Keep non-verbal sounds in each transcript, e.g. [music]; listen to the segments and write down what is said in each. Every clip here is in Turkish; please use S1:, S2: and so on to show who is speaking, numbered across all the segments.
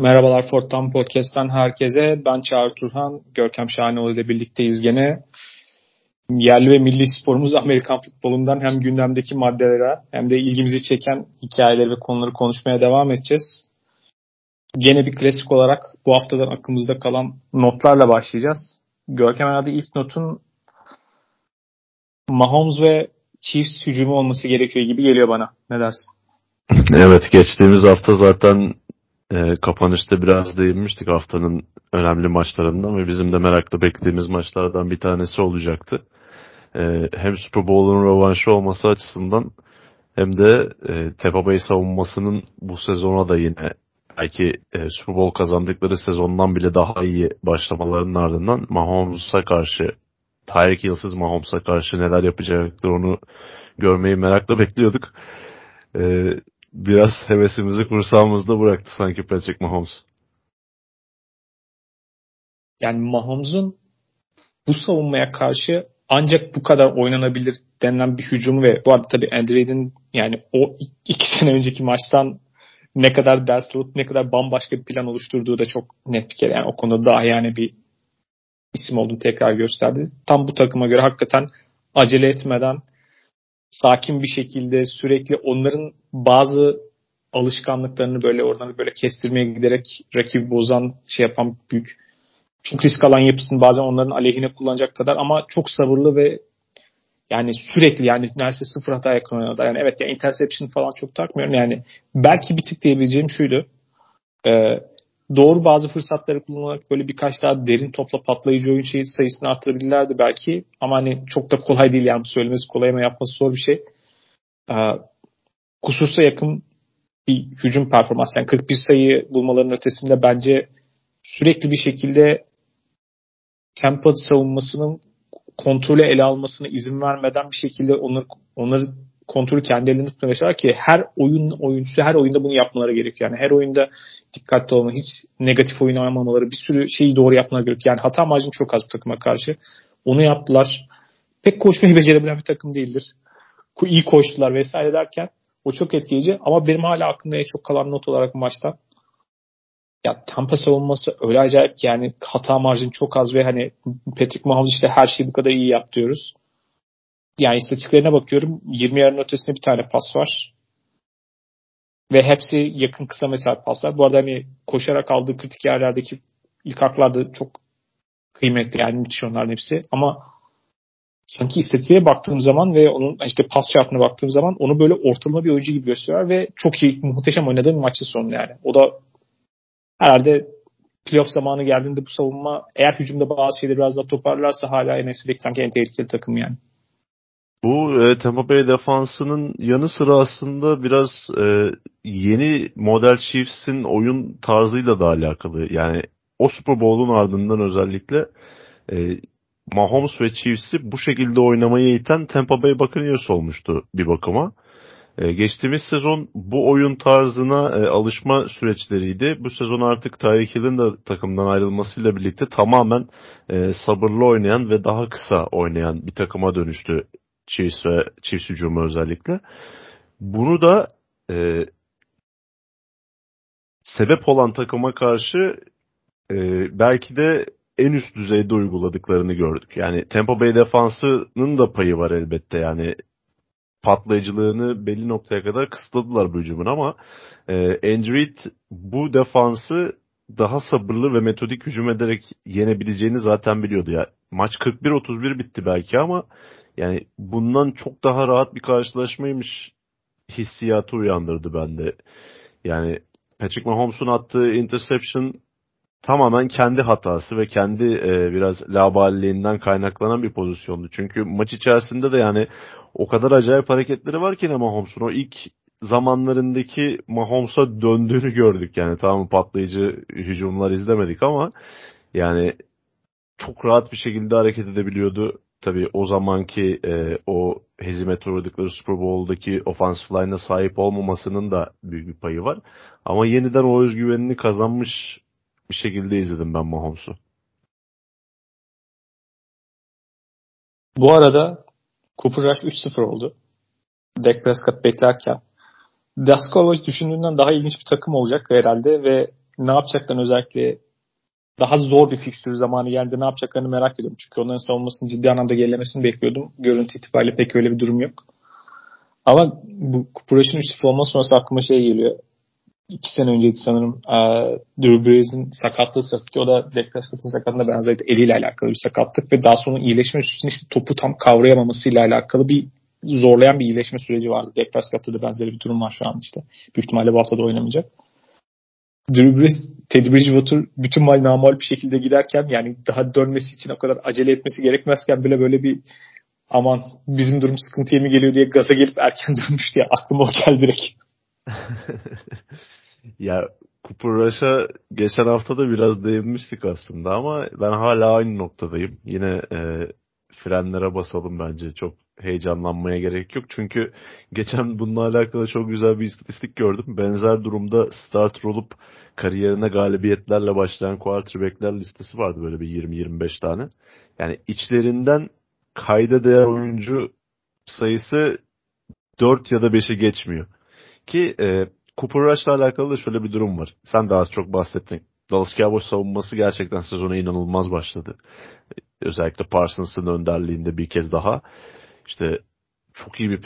S1: Merhabalar Forttan Podcast'tan herkese. Ben Çağrı Turhan, Görkem Şahanoğlu ile birlikteyiz gene. Yerli ve milli sporumuz Amerikan futbolundan hem gündemdeki maddelere hem de ilgimizi çeken hikayeleri ve konuları konuşmaya devam edeceğiz. Gene bir klasik olarak bu haftadan aklımızda kalan notlarla başlayacağız. Görkem herhalde ilk notun Mahomes ve Chiefs hücumu olması gerekiyor gibi geliyor bana. Ne dersin?
S2: Evet geçtiğimiz hafta zaten e, kapanışta biraz değinmiştik haftanın önemli maçlarından ve bizim de merakla beklediğimiz maçlardan bir tanesi olacaktı. E, hem Super Bowl'un rövanşı olması açısından hem de e, Tampa Bay savunmasının bu sezona da yine belki e, Super Bowl kazandıkları sezondan bile daha iyi başlamalarının ardından Mahomes'a karşı Tyreek Hill'siz Mahomes'a karşı neler yapacaktır onu görmeyi merakla bekliyorduk. E, biraz hevesimizi kursağımızda bıraktı sanki Patrick Mahomes.
S1: Yani Mahomes'un bu savunmaya karşı ancak bu kadar oynanabilir denilen bir hücum ve bu arada tabii Andrew'in yani o iki [laughs] sene önceki maçtan ne kadar ders alıp ne kadar bambaşka bir plan oluşturduğu da çok net bir kere. Yani o konuda daha yani bir isim olduğunu tekrar gösterdi. Tam bu takıma göre hakikaten acele etmeden sakin bir şekilde sürekli onların bazı alışkanlıklarını böyle oradan böyle kestirmeye giderek rakibi bozan şey yapan büyük çok risk alan yapısını bazen onların aleyhine kullanacak kadar ama çok sabırlı ve yani sürekli yani neredeyse sıfır hata yakın oynadı. Yani evet ya interception falan çok takmıyorum. Yani belki bir tık diyebileceğim şuydu. Ee, doğru bazı fırsatları kullanarak böyle birkaç daha derin topla patlayıcı oyun şeyi sayısını arttırabilirlerdi belki. Ama hani çok da kolay değil yani söylemesi kolay ama yapması zor bir şey. Ee, kusursa yakın bir hücum performansı. Yani 41 sayı bulmaların ötesinde bence sürekli bir şekilde Tampa savunmasının kontrolü ele almasına izin vermeden bir şekilde onları, onları kontrolü kendi elinde tutmaya başlar ki her oyun oyuncusu her oyunda bunu yapmaları gerekiyor. Yani her oyunda dikkatli olma, hiç negatif oyun oynamamaları, bir sürü şeyi doğru yapmaları gerekiyor. Yani hata marjını çok az bu takıma karşı. Onu yaptılar. Pek koşmayı [laughs] becerebilen bir takım değildir. İyi koştular vesaire derken o çok etkileyici. Ama benim hala aklımda en çok kalan not olarak maçtan ya Tampa savunması öyle acayip ki yani hata marjını çok az ve hani Patrick Mahomes işte her şeyi bu kadar iyi yap diyoruz. Yani istatistiklerine bakıyorum 20 yarın ötesinde bir tane pas var. Ve hepsi yakın kısa mesafe paslar. Bu arada hani koşarak aldığı kritik yerlerdeki ilk haklarda çok kıymetli yani müthiş onların hepsi. Ama sanki istatistiğe baktığım zaman ve onun işte pas şartına baktığım zaman onu böyle ortalama bir oyuncu gibi gösteriyor ve çok iyi muhteşem oynadığı bir maçı sonu yani. O da herhalde playoff zamanı geldiğinde bu savunma eğer hücumda bazı şeyleri biraz daha toparlarsa hala NFC'deki sanki en tehlikeli takım yani.
S2: Bu e, Tampa Bay defansının yanı sıra aslında biraz e, yeni model Chiefs'in oyun tarzıyla da alakalı. Yani o Super Bowl'un ardından özellikle e, Mahomes ve Chiefs'i bu şekilde oynamayı iten Tampa Bay Buccaneers olmuştu bir bakıma. E, geçtiğimiz sezon bu oyun tarzına e, alışma süreçleriydi. Bu sezon artık Tyreek Hill'in de takımdan ayrılmasıyla birlikte tamamen e, sabırlı oynayan ve daha kısa oynayan bir takıma dönüştü Chiefs ve Chiefs hücumu özellikle. Bunu da e, sebep olan takıma karşı e, belki de en üst düzeyde uyguladıklarını gördük. Yani Tampa Bay defansının da payı var elbette. Yani patlayıcılığını belli noktaya kadar kısıtladılar bu hücumun ama e, Andrew bu defansı daha sabırlı ve metodik hücum ederek yenebileceğini zaten biliyordu ya. Maç 41-31 bitti belki ama yani bundan çok daha rahat bir karşılaşmaymış hissiyatı uyandırdı bende. Yani Patrick Mahomes'un attığı interception tamamen kendi hatası ve kendi e, biraz laballiğinden kaynaklanan bir pozisyondu. Çünkü maç içerisinde de yani o kadar acayip hareketleri var ki ne Mahomes'un o ilk zamanlarındaki Mahomes'a döndüğünü gördük yani tamam patlayıcı hücumlar izlemedik ama yani çok rahat bir şekilde hareket edebiliyordu. Tabii o zamanki e, o hezimete uğradıkları Super Bowl'daki offensive line'a sahip olmamasının da büyük bir payı var. Ama yeniden o özgüvenini kazanmış bir şekilde izledim ben Mahomes'u.
S1: Bu arada Cooper Rush 3-0 oldu. Dak Prescott beklerken. Daskova düşündüğünden daha ilginç bir takım olacak herhalde ve ne yapacaklar özellikle daha zor bir fikstür zamanı geldi. Ne yapacaklarını merak ediyorum. Çünkü onların savunmasının ciddi anlamda gerilemesini bekliyordum. Görüntü itibariyle pek öyle bir durum yok. Ama bu Cooper'ın üçlü forma sonrası aklıma şey geliyor. İki sene önceydi sanırım. Uh, Drew Brees'in sakatlığı sırası ki o da Dak Prescott'ın sakatlığına benzerdi. Eliyle alakalı bir sakatlık ve daha sonra iyileşme sürecinde işte topu tam kavrayamamasıyla alakalı bir zorlayan bir iyileşme süreci vardı. Dak Prescott'ta da benzeri bir durum var şu an işte. Büyük ihtimalle bu hafta da oynamayacak. Drew Brees, Teddy Bridgewater bütün maç namal bir şekilde giderken yani daha dönmesi için o kadar acele etmesi gerekmezken bile böyle bir aman bizim durum sıkıntıya mı geliyor diye gaza gelip erken [laughs] dönmüştü ya aklıma o geldi direkt. [laughs]
S2: ya Cooper Rush'a geçen hafta da biraz değinmiştik aslında ama ben hala aynı noktadayım. Yine e, frenlere basalım bence. Çok heyecanlanmaya gerek yok. Çünkü geçen bununla alakalı çok güzel bir istatistik gördüm. Benzer durumda start olup kariyerine galibiyetlerle başlayan quarterbackler listesi vardı böyle bir 20-25 tane. Yani içlerinden kayda değer oyuncu sayısı 4 ya da 5'i geçmiyor. Ki e, Cooper Rush'la alakalı da şöyle bir durum var. Sen daha az çok bahsettin. Dallas Cowboys savunması gerçekten sezona inanılmaz başladı. Özellikle Parsons'ın önderliğinde bir kez daha. İşte çok iyi bir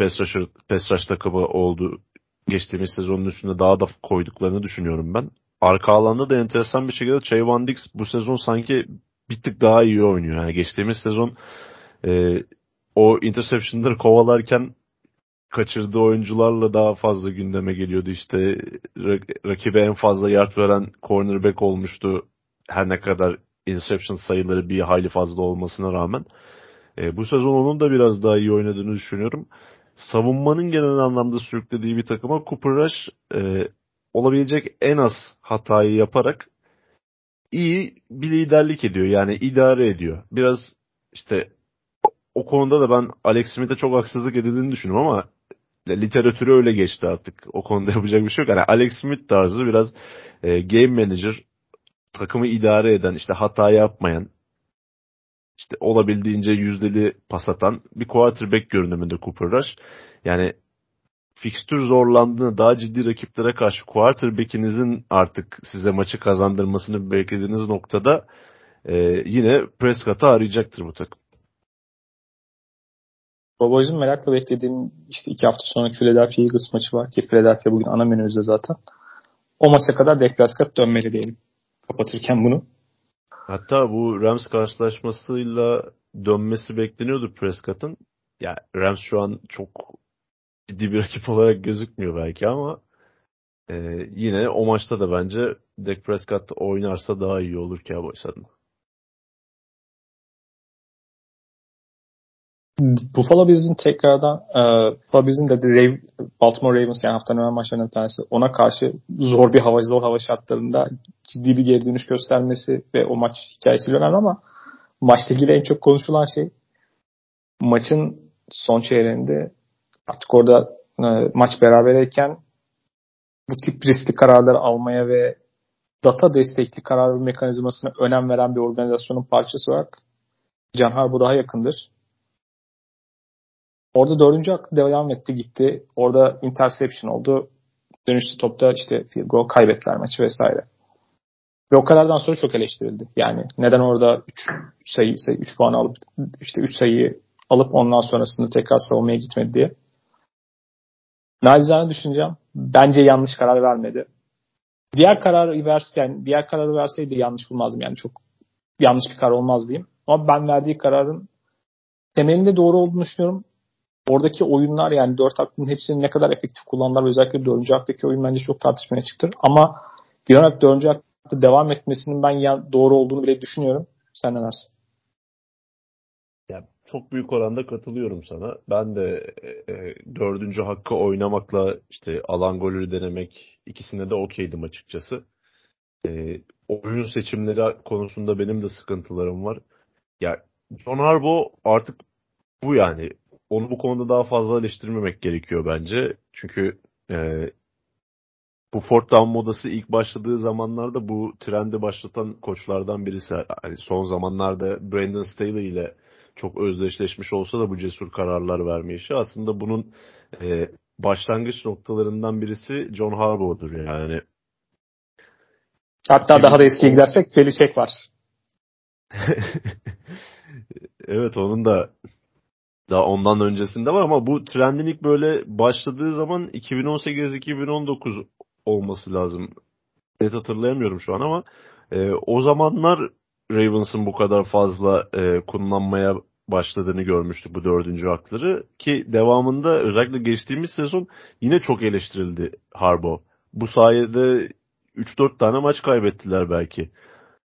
S2: rush takımı oldu. Geçtiğimiz sezonun üstünde daha da koyduklarını düşünüyorum ben. Arka alanda da enteresan bir şekilde Trayvon Diggs bu sezon sanki bir tık daha iyi oynuyor. Yani geçtiğimiz sezon e, o interception'ları kovalarken kaçırdığı oyuncularla daha fazla gündeme geliyordu. İşte rakibe en fazla yard veren cornerback olmuştu. Her ne kadar interception sayıları bir hayli fazla olmasına rağmen. E, bu sezon onun da biraz daha iyi oynadığını düşünüyorum. Savunmanın genel anlamda sürüklediği bir takıma Cooper Rush e, olabilecek en az hatayı yaparak iyi bir liderlik ediyor. Yani idare ediyor. Biraz işte o konuda da ben Alex Smith'e çok haksızlık edildiğini düşünüyorum ama literatürü öyle geçti artık. O konuda yapacak bir şey yok. Yani Alex Smith tarzı biraz e, game manager, takımı idare eden, işte hata yapmayan, işte olabildiğince yüzdeli pas atan bir quarterback görünümünde Cooper Rush. Yani fikstür zorlandığını daha ciddi rakiplere karşı quarterback'inizin artık size maçı kazandırmasını beklediğiniz noktada e, yine Prescott'ı arayacaktır bu takım.
S1: Cowboys'un merakla beklediğim işte iki hafta sonraki Philadelphia Eagles maçı var ki Philadelphia bugün ana menümüzde zaten. O maça kadar Dak Prescott dönmeli diyelim. Kapatırken bunu.
S2: Hatta bu Rams karşılaşmasıyla dönmesi bekleniyordu Prescott'ın. Ya Rams şu an çok ciddi bir rakip olarak gözükmüyor belki ama e, yine o maçta da bence Dak Prescott oynarsa daha iyi olur Cowboys adına.
S1: Buffalo Bills'in tekrardan e, Buffalo Bills'in de Rav, Baltimore Ravens yani haftanın önemli maçlarından bir tanesi ona karşı zor bir hava zor hava şartlarında ciddi bir geri dönüş göstermesi ve o maç hikayesiyle önemli ama maçla ilgili en çok konuşulan şey maçın son çeyreğinde artık orada e, maç berabereyken bu tip riskli kararları almaya ve data destekli karar mekanizmasına önem veren bir organizasyonun parçası olarak Can Harbo daha yakındır. Orada dördüncü hakkı devam etti gitti. Orada interception oldu. Dönüşlü topta işte field goal kaybettiler maçı vesaire. Ve o karardan sonra çok eleştirildi. Yani neden orada 3 sayı, sayı 3 puan alıp işte 3 sayıyı alıp ondan sonrasında tekrar savunmaya gitmedi diye. Nacizane düşüneceğim. Bence yanlış karar vermedi. Diğer kararı verse yani diğer kararı verseydi yanlış bulmazdım yani çok yanlış bir karar olmaz diyeyim. Ama ben verdiği kararın temelinde doğru olduğunu düşünüyorum oradaki oyunlar yani dört hakkının hepsini ne kadar efektif kullandılar özellikle dördüncü haktaki oyun bence çok tartışmaya çıktı. Ama genel olarak dördüncü hakta devam etmesinin ben ya doğru olduğunu bile düşünüyorum. Sen ne dersin?
S2: Ya çok büyük oranda katılıyorum sana. Ben de e, e, dördüncü hakkı oynamakla işte alan golü denemek ikisine de okeydim açıkçası. E, oyun seçimleri konusunda benim de sıkıntılarım var. Ya John Harbaugh artık bu yani onu bu konuda daha fazla eleştirmemek gerekiyor bence. Çünkü e, bu Fort Down modası ilk başladığı zamanlarda bu trendi başlatan koçlardan birisi. Yani son zamanlarda Brandon Staley ile çok özdeşleşmiş olsa da bu cesur kararlar verme işi aslında bunun e, başlangıç noktalarından birisi John Harbaugh'dur yani.
S1: Hatta daha da eskiye gidersek Felicek var. [laughs]
S2: evet onun da daha ondan öncesinde var ama bu trendin ilk böyle başladığı zaman 2018-2019 olması lazım. Net hatırlayamıyorum şu an ama e, o zamanlar Ravens'ın bu kadar fazla e, kullanmaya başladığını görmüştük bu dördüncü hakları ki devamında özellikle geçtiğimiz sezon yine çok eleştirildi Harbo. Bu sayede 3-4 tane maç kaybettiler belki.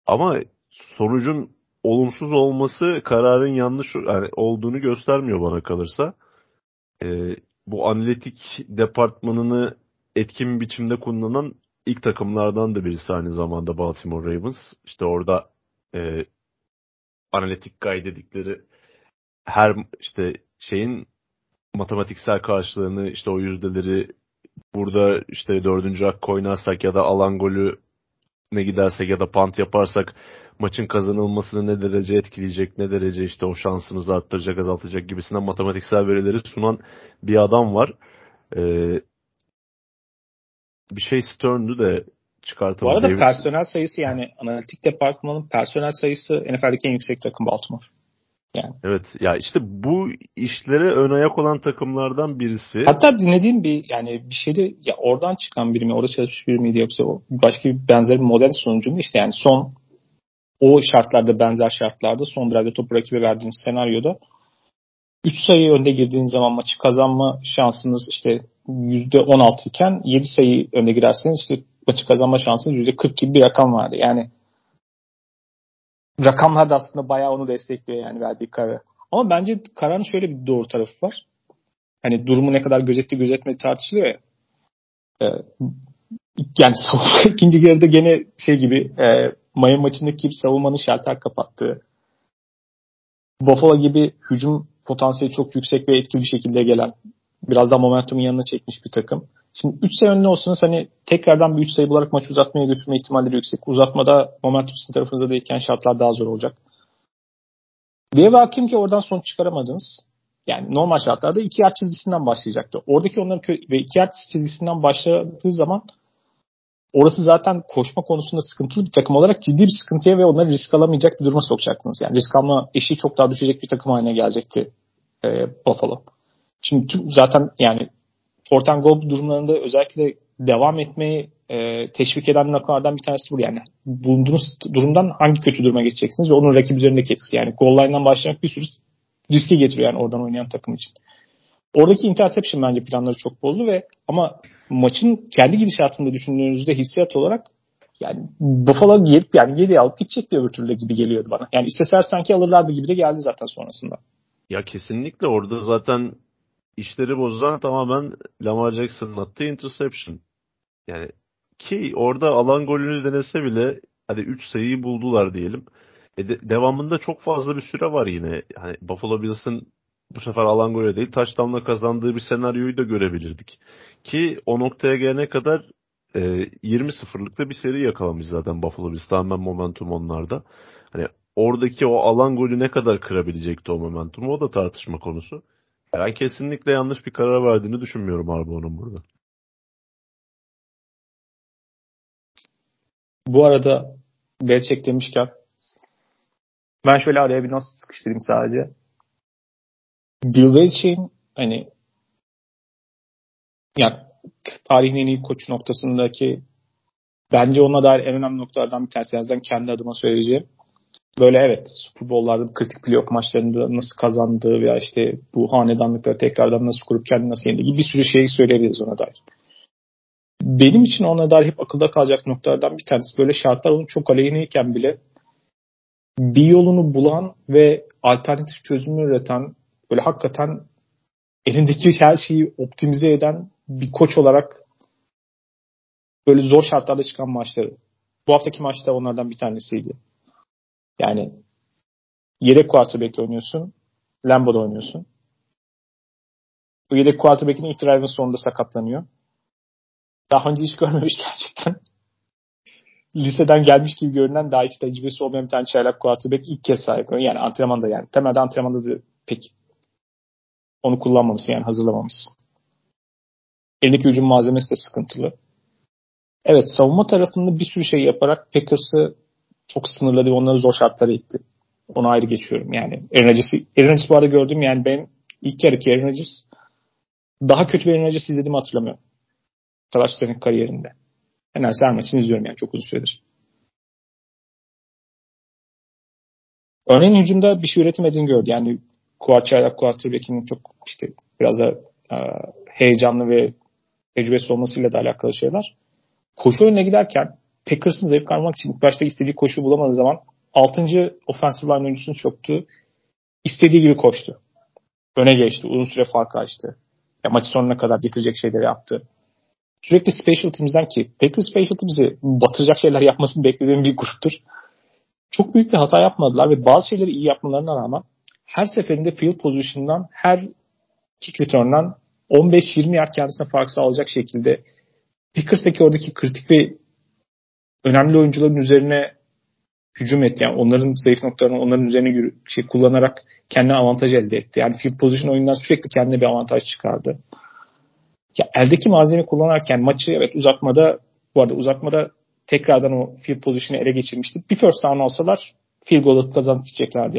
S2: Ama sonucun olumsuz olması kararın yanlış yani olduğunu göstermiyor bana kalırsa. Ee, bu analitik departmanını etkin biçimde kullanan ilk takımlardan da birisi aynı zamanda Baltimore Ravens. İşte orada e, analitik guy dedikleri her işte şeyin matematiksel karşılığını işte o yüzdeleri burada işte dördüncü hakkı oynarsak ya da alan golü ne gidersek ya da pant yaparsak maçın kazanılmasını ne derece etkileyecek, ne derece işte o şansımızı arttıracak, azaltacak gibisinden matematiksel verileri sunan bir adam var. Ee, bir şey Stern'dü de çıkartalım.
S1: Bu arada personel sayısı yani analitik departmanın personel sayısı NFL'deki en yüksek takım Baltimore.
S2: Yani. Evet ya işte bu işlere ön ayak olan takımlardan birisi.
S1: Hatta dinlediğim bir yani bir şeyde ya oradan çıkan biri mi orada çalışmış biri miydi yoksa başka bir benzer bir model sonucunda işte yani son o şartlarda benzer şartlarda son drive'de topu rakibe verdiğiniz senaryoda 3 sayı önde girdiğiniz zaman maçı kazanma şansınız işte %16 iken 7 sayı önde girerseniz işte maçı kazanma şansınız %40 gibi bir rakam vardı. Yani rakamlar da aslında bayağı onu destekliyor yani verdiği karar. Ama bence kararın şöyle bir doğru tarafı var. Hani durumu ne kadar gözetti gözetmedi tartışılıyor ya. Ee, yani savunma [laughs] ikinci yarıda gene şey gibi e, Miami maçındaki gibi savunmanın şalter kapattığı Buffalo gibi hücum potansiyeli çok yüksek ve etkili bir şekilde gelen biraz daha momentumun yanına çekmiş bir takım. Şimdi 3 sayı önüne olsanız hani tekrardan bir 3 sayı bularak maçı uzatmaya götürme ihtimalleri yüksek. Uzatmada momentum sizin tarafınızda değilken şartlar daha zor olacak. Bir ev hakim ki oradan sonuç çıkaramadınız. Yani normal şartlarda iki yard çizgisinden başlayacaktı. Oradaki onların ve iki yard çizgisinden başladığı zaman orası zaten koşma konusunda sıkıntılı bir takım olarak ciddi bir sıkıntıya ve onları risk alamayacak bir duruma sokacaktınız. Yani risk alma eşiği çok daha düşecek bir takım haline gelecekti e, Buffalo. Şimdi tüm, zaten yani Fortan Gold durumlarında özellikle devam etmeyi e, teşvik eden noktalardan bir tanesi bu. Yani bulunduğunuz durumdan hangi kötü duruma geçeceksiniz ve onun rakip üzerindeki etkisi. Yani goal line'dan başlamak bir sürü riske getiriyor yani oradan oynayan takım için. Oradaki interception bence planları çok bozdu ve ama maçın kendi gidişatında düşündüğünüzde hissiyat olarak yani Buffalo gelip yani 7 alıp gidecekti öbür türlü gibi geliyordu bana. Yani isteseler sanki alırlardı gibi de geldi zaten sonrasında.
S2: Ya kesinlikle orada zaten işleri bozan tamamen Lamar Jackson'ın attığı interception. Yani ki orada alan golünü denese bile hadi 3 sayıyı buldular diyelim. E de, devamında çok fazla bir süre var yine. Hani Buffalo Bills'ın bu sefer alan golü değil touchdown'la kazandığı bir senaryoyu da görebilirdik. Ki o noktaya gelene kadar e, 20-0'lıkta bir seri yakalamış zaten Buffalo Bills. Tamamen momentum onlarda. Hani oradaki o alan golü ne kadar kırabilecekti o momentumu o da tartışma konusu. Ben kesinlikle yanlış bir karar verdiğini düşünmüyorum Harbour'un burada.
S1: Bu arada Belichick demişken ben şöyle araya bir not sıkıştırayım sadece. Bill Belichick'in hani yani tarihin en iyi koçu noktasındaki bence ona dair en önemli noktalardan bir tanesi. En kendi adıma söyleyeceğim böyle evet Super Bowl'larda kritik playoff maçlarında nasıl kazandığı veya işte bu hanedanlıkları tekrardan nasıl kurup kendini nasıl yendiği gibi bir sürü şey söyleyebiliriz ona dair. Benim için ona dair hep akılda kalacak noktalardan bir tanesi böyle şartlar onun çok aleyhineyken bile bir yolunu bulan ve alternatif çözümü üreten böyle hakikaten elindeki her şeyi optimize eden bir koç olarak böyle zor şartlarda çıkan maçları. Bu haftaki maçta onlardan bir tanesiydi. Yani yedek quarterback oynuyorsun. Lambo'da oynuyorsun. Bu yedek quarterback'in ilk drive'ın sonunda sakatlanıyor. Daha önce hiç görmemiş [laughs] gerçekten. Liseden gelmiş gibi görünen daha hiç tecrübesi olmayan bir tane çaylak quarterback ilk kez sahip. Yani antrenmanda yani. Temelde antrenmanda da pek onu kullanmamışsın yani hazırlamamışsın. Elindeki hücum malzemesi de sıkıntılı. evet savunma tarafında bir sürü şey yaparak Packers'ı çok sınırladı ve onları zor şartlara itti. Ona ayrı geçiyorum yani. Aaron Rodgers'ı Aaron bu arada gördüm yani benim ilk yarıki Aaron Rodgers daha kötü bir Aaron Rodgers izlediğimi hatırlamıyorum. Talaş senin kariyerinde. En az her maçını izliyorum yani çok uzun süredir. Örneğin hücumda bir şey üretemediğini gördü. Yani Kuarçayla quarterback'inin çok işte biraz da e, heyecanlı ve tecrübesi olmasıyla da alakalı şeyler. Koşu önüne giderken Packers'ın zayıf kalmak için ilk başta istediği koşu bulamadığı zaman 6. offensive line oyuncusunu çoktu. İstediği gibi koştu. Öne geçti. Uzun süre fark açtı. Ya maçı sonuna kadar getirecek şeyleri yaptı. Sürekli special teams'den ki Packers special teams'i batıracak şeyler yapmasını beklediğim bir gruptur. Çok büyük bir hata yapmadılar ve bazı şeyleri iyi yapmalarına rağmen her seferinde field position'dan her kick return'dan 15-20 yard kendisine fark sağlayacak şekilde Packers'taki oradaki kritik ve önemli oyuncuların üzerine hücum etti. Yani onların zayıf noktalarını onların üzerine şey kullanarak kendine avantaj elde etti. Yani field position oyundan sürekli kendine bir avantaj çıkardı. Ya eldeki malzeme kullanırken maçı evet uzatmada bu arada uzatmada tekrardan o field position'ı ele geçirmişti. Bir first down alsalar field goal atıp kazanıp gideceklerdi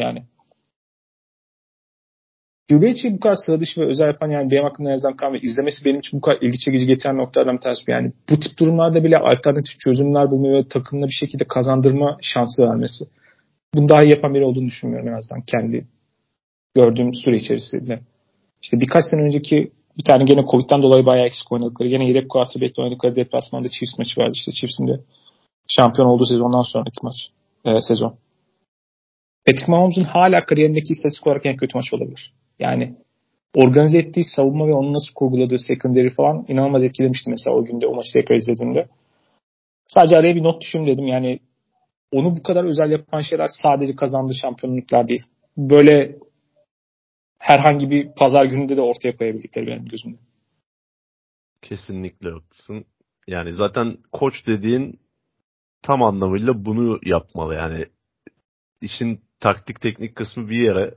S1: yani. Gülbeyç'i bu kadar sıra dışı ve özel yapan yani benim hakkımda yazılan kan ve izlemesi benim için bu kadar ilgi çekici getiren noktalardan bir tanesi. Yani bu tip durumlarda bile alternatif çözümler bulmayı ve takımına bir şekilde kazandırma şansı vermesi. Bunu daha iyi yapan biri olduğunu düşünmüyorum en azından kendi gördüğüm süre içerisinde. İşte birkaç sene önceki bir tane gene Covid'den dolayı bayağı eksik oynadıkları. Yine yedek quarterback'le oynadıkları deplasmanda Chiefs maçı vardı. İşte Chiefs'in de şampiyon olduğu sezondan sonraki maç. E, sezon. Patrick Mahomes'un hala kariyerindeki istatistik olarak en kötü maç olabilir. Yani organize ettiği savunma ve onu nasıl kurguladığı secondary falan inanılmaz etkilemişti mesela o günde o maçı tekrar izlediğimde. Sadece araya bir not düşün dedim. Yani onu bu kadar özel yapan şeyler sadece kazandığı şampiyonluklar değil. Böyle herhangi bir pazar gününde de ortaya koyabildikleri benim gözümde.
S2: Kesinlikle haklısın. Yani zaten koç dediğin tam anlamıyla bunu yapmalı. Yani işin taktik teknik kısmı bir yere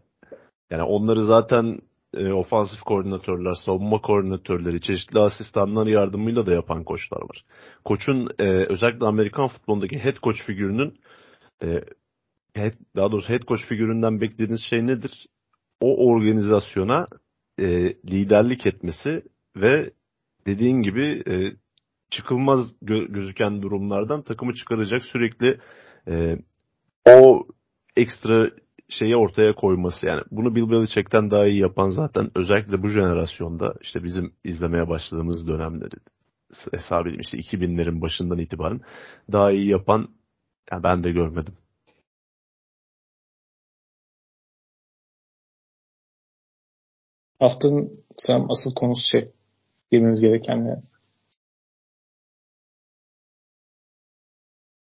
S2: yani onları zaten e, ofansif koordinatörler, savunma koordinatörleri, çeşitli asistanlar yardımıyla da yapan koçlar var. Koçun e, özellikle Amerikan futbolundaki head coach figürünün e, head, daha doğrusu head coach figüründen beklediğiniz şey nedir? O organizasyona e, liderlik etmesi ve dediğin gibi e, çıkılmaz gö- gözüken durumlardan takımı çıkaracak sürekli e, o ekstra şeyi ortaya koyması yani bunu Bill Belichick'ten daha iyi yapan zaten özellikle bu jenerasyonda işte bizim izlemeye başladığımız dönemleri hesap edeyim işte 2000'lerin başından itibaren daha iyi yapan yani ben de görmedim.
S1: Haftanın sanırım asıl konusu şey girmeniz gereken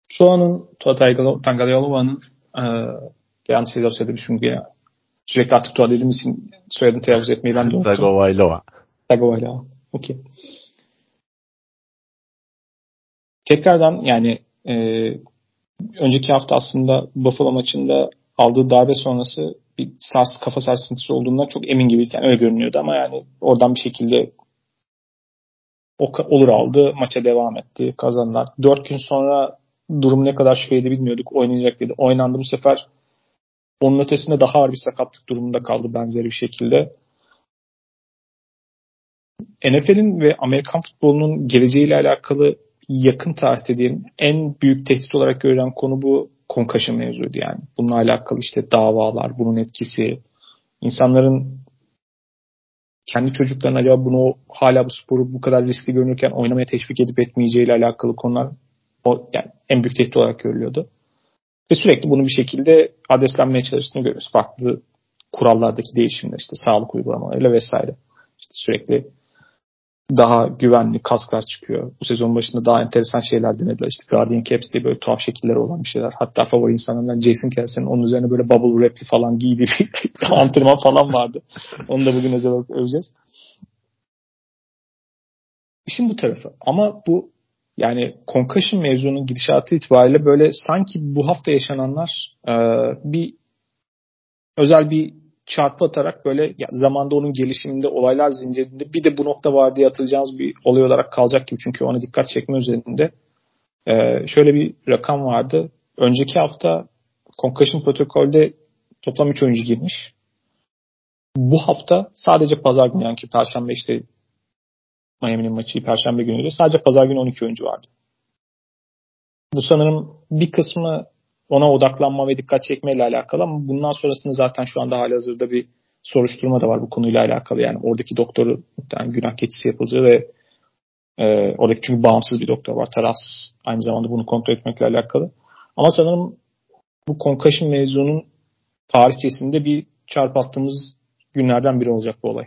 S1: Şu anın Tua Tagovailoa'nın yanlış şeyler söyledim çünkü. Sürekli artık Tua dediğim için soyadını telaffuz etmeyi ben de unuttum.
S2: Tagovailoa.
S1: Tagovailoa. Okey. Tekrardan yani e, önceki hafta aslında Buffalo maçında aldığı darbe sonrası bir sars, kafa sarsıntısı olduğundan çok emin gibiyken öyle görünüyordu ama yani oradan bir şekilde olur aldı. Maça devam etti. Kazandılar. Dört gün sonra durum ne kadar şüpheydi bilmiyorduk. Oynayacak dedi. Oynandı bu sefer onun ötesinde daha ağır bir sakatlık durumunda kaldı benzeri bir şekilde. NFL'in ve Amerikan futbolunun geleceğiyle alakalı yakın tarihte diyelim en büyük tehdit olarak görülen konu bu concussion mevzuydu yani. Bununla alakalı işte davalar, bunun etkisi, insanların kendi çocuklarına acaba bunu hala bu sporu bu kadar riskli görünürken oynamaya teşvik edip etmeyeceğiyle alakalı konular o yani en büyük tehdit olarak görülüyordu. Ve sürekli bunu bir şekilde adreslenmeye çalıştığını görüyoruz. Farklı kurallardaki değişimler işte sağlık uygulamalarıyla vesaire. İşte sürekli daha güvenli kasklar çıkıyor. Bu sezon başında daha enteresan şeyler denediler. İşte Guardian Caps diye böyle tuhaf şekilleri olan bir şeyler. Hatta favori insanlardan Jason Kelsey'nin onun üzerine böyle bubble wrap'li falan giydiği [laughs] bir antrenman falan vardı. Onu da bugün özel olarak öveceğiz. İşin bu tarafı. Ama bu yani concussion mevzunun gidişatı itibariyle böyle sanki bu hafta yaşananlar e, bir özel bir çarpı atarak böyle ya, zamanda onun gelişiminde olaylar zincirinde bir de bu nokta var diye atılacağınız bir olay olarak kalacak gibi çünkü ona dikkat çekme üzerinde Ee, şöyle bir rakam vardı. Önceki hafta concussion protokolde toplam 3 oyuncu girmiş. Bu hafta sadece pazar günü yani ki perşembe işte Miami'nin maçı perşembe günüydü. Sadece pazar günü 12 oyuncu vardı. Bu sanırım bir kısmı ona odaklanma ve dikkat çekmeyle alakalı ama bundan sonrasında zaten şu anda hali hazırda bir soruşturma da var bu konuyla alakalı. Yani oradaki doktoru yani günah keçisi yapılacak ve e, oradaki çünkü bağımsız bir doktor var. Tarafsız. Aynı zamanda bunu kontrol etmekle alakalı. Ama sanırım bu concussion mevzunun tarihçesinde bir çarp attığımız günlerden biri olacak bu olay.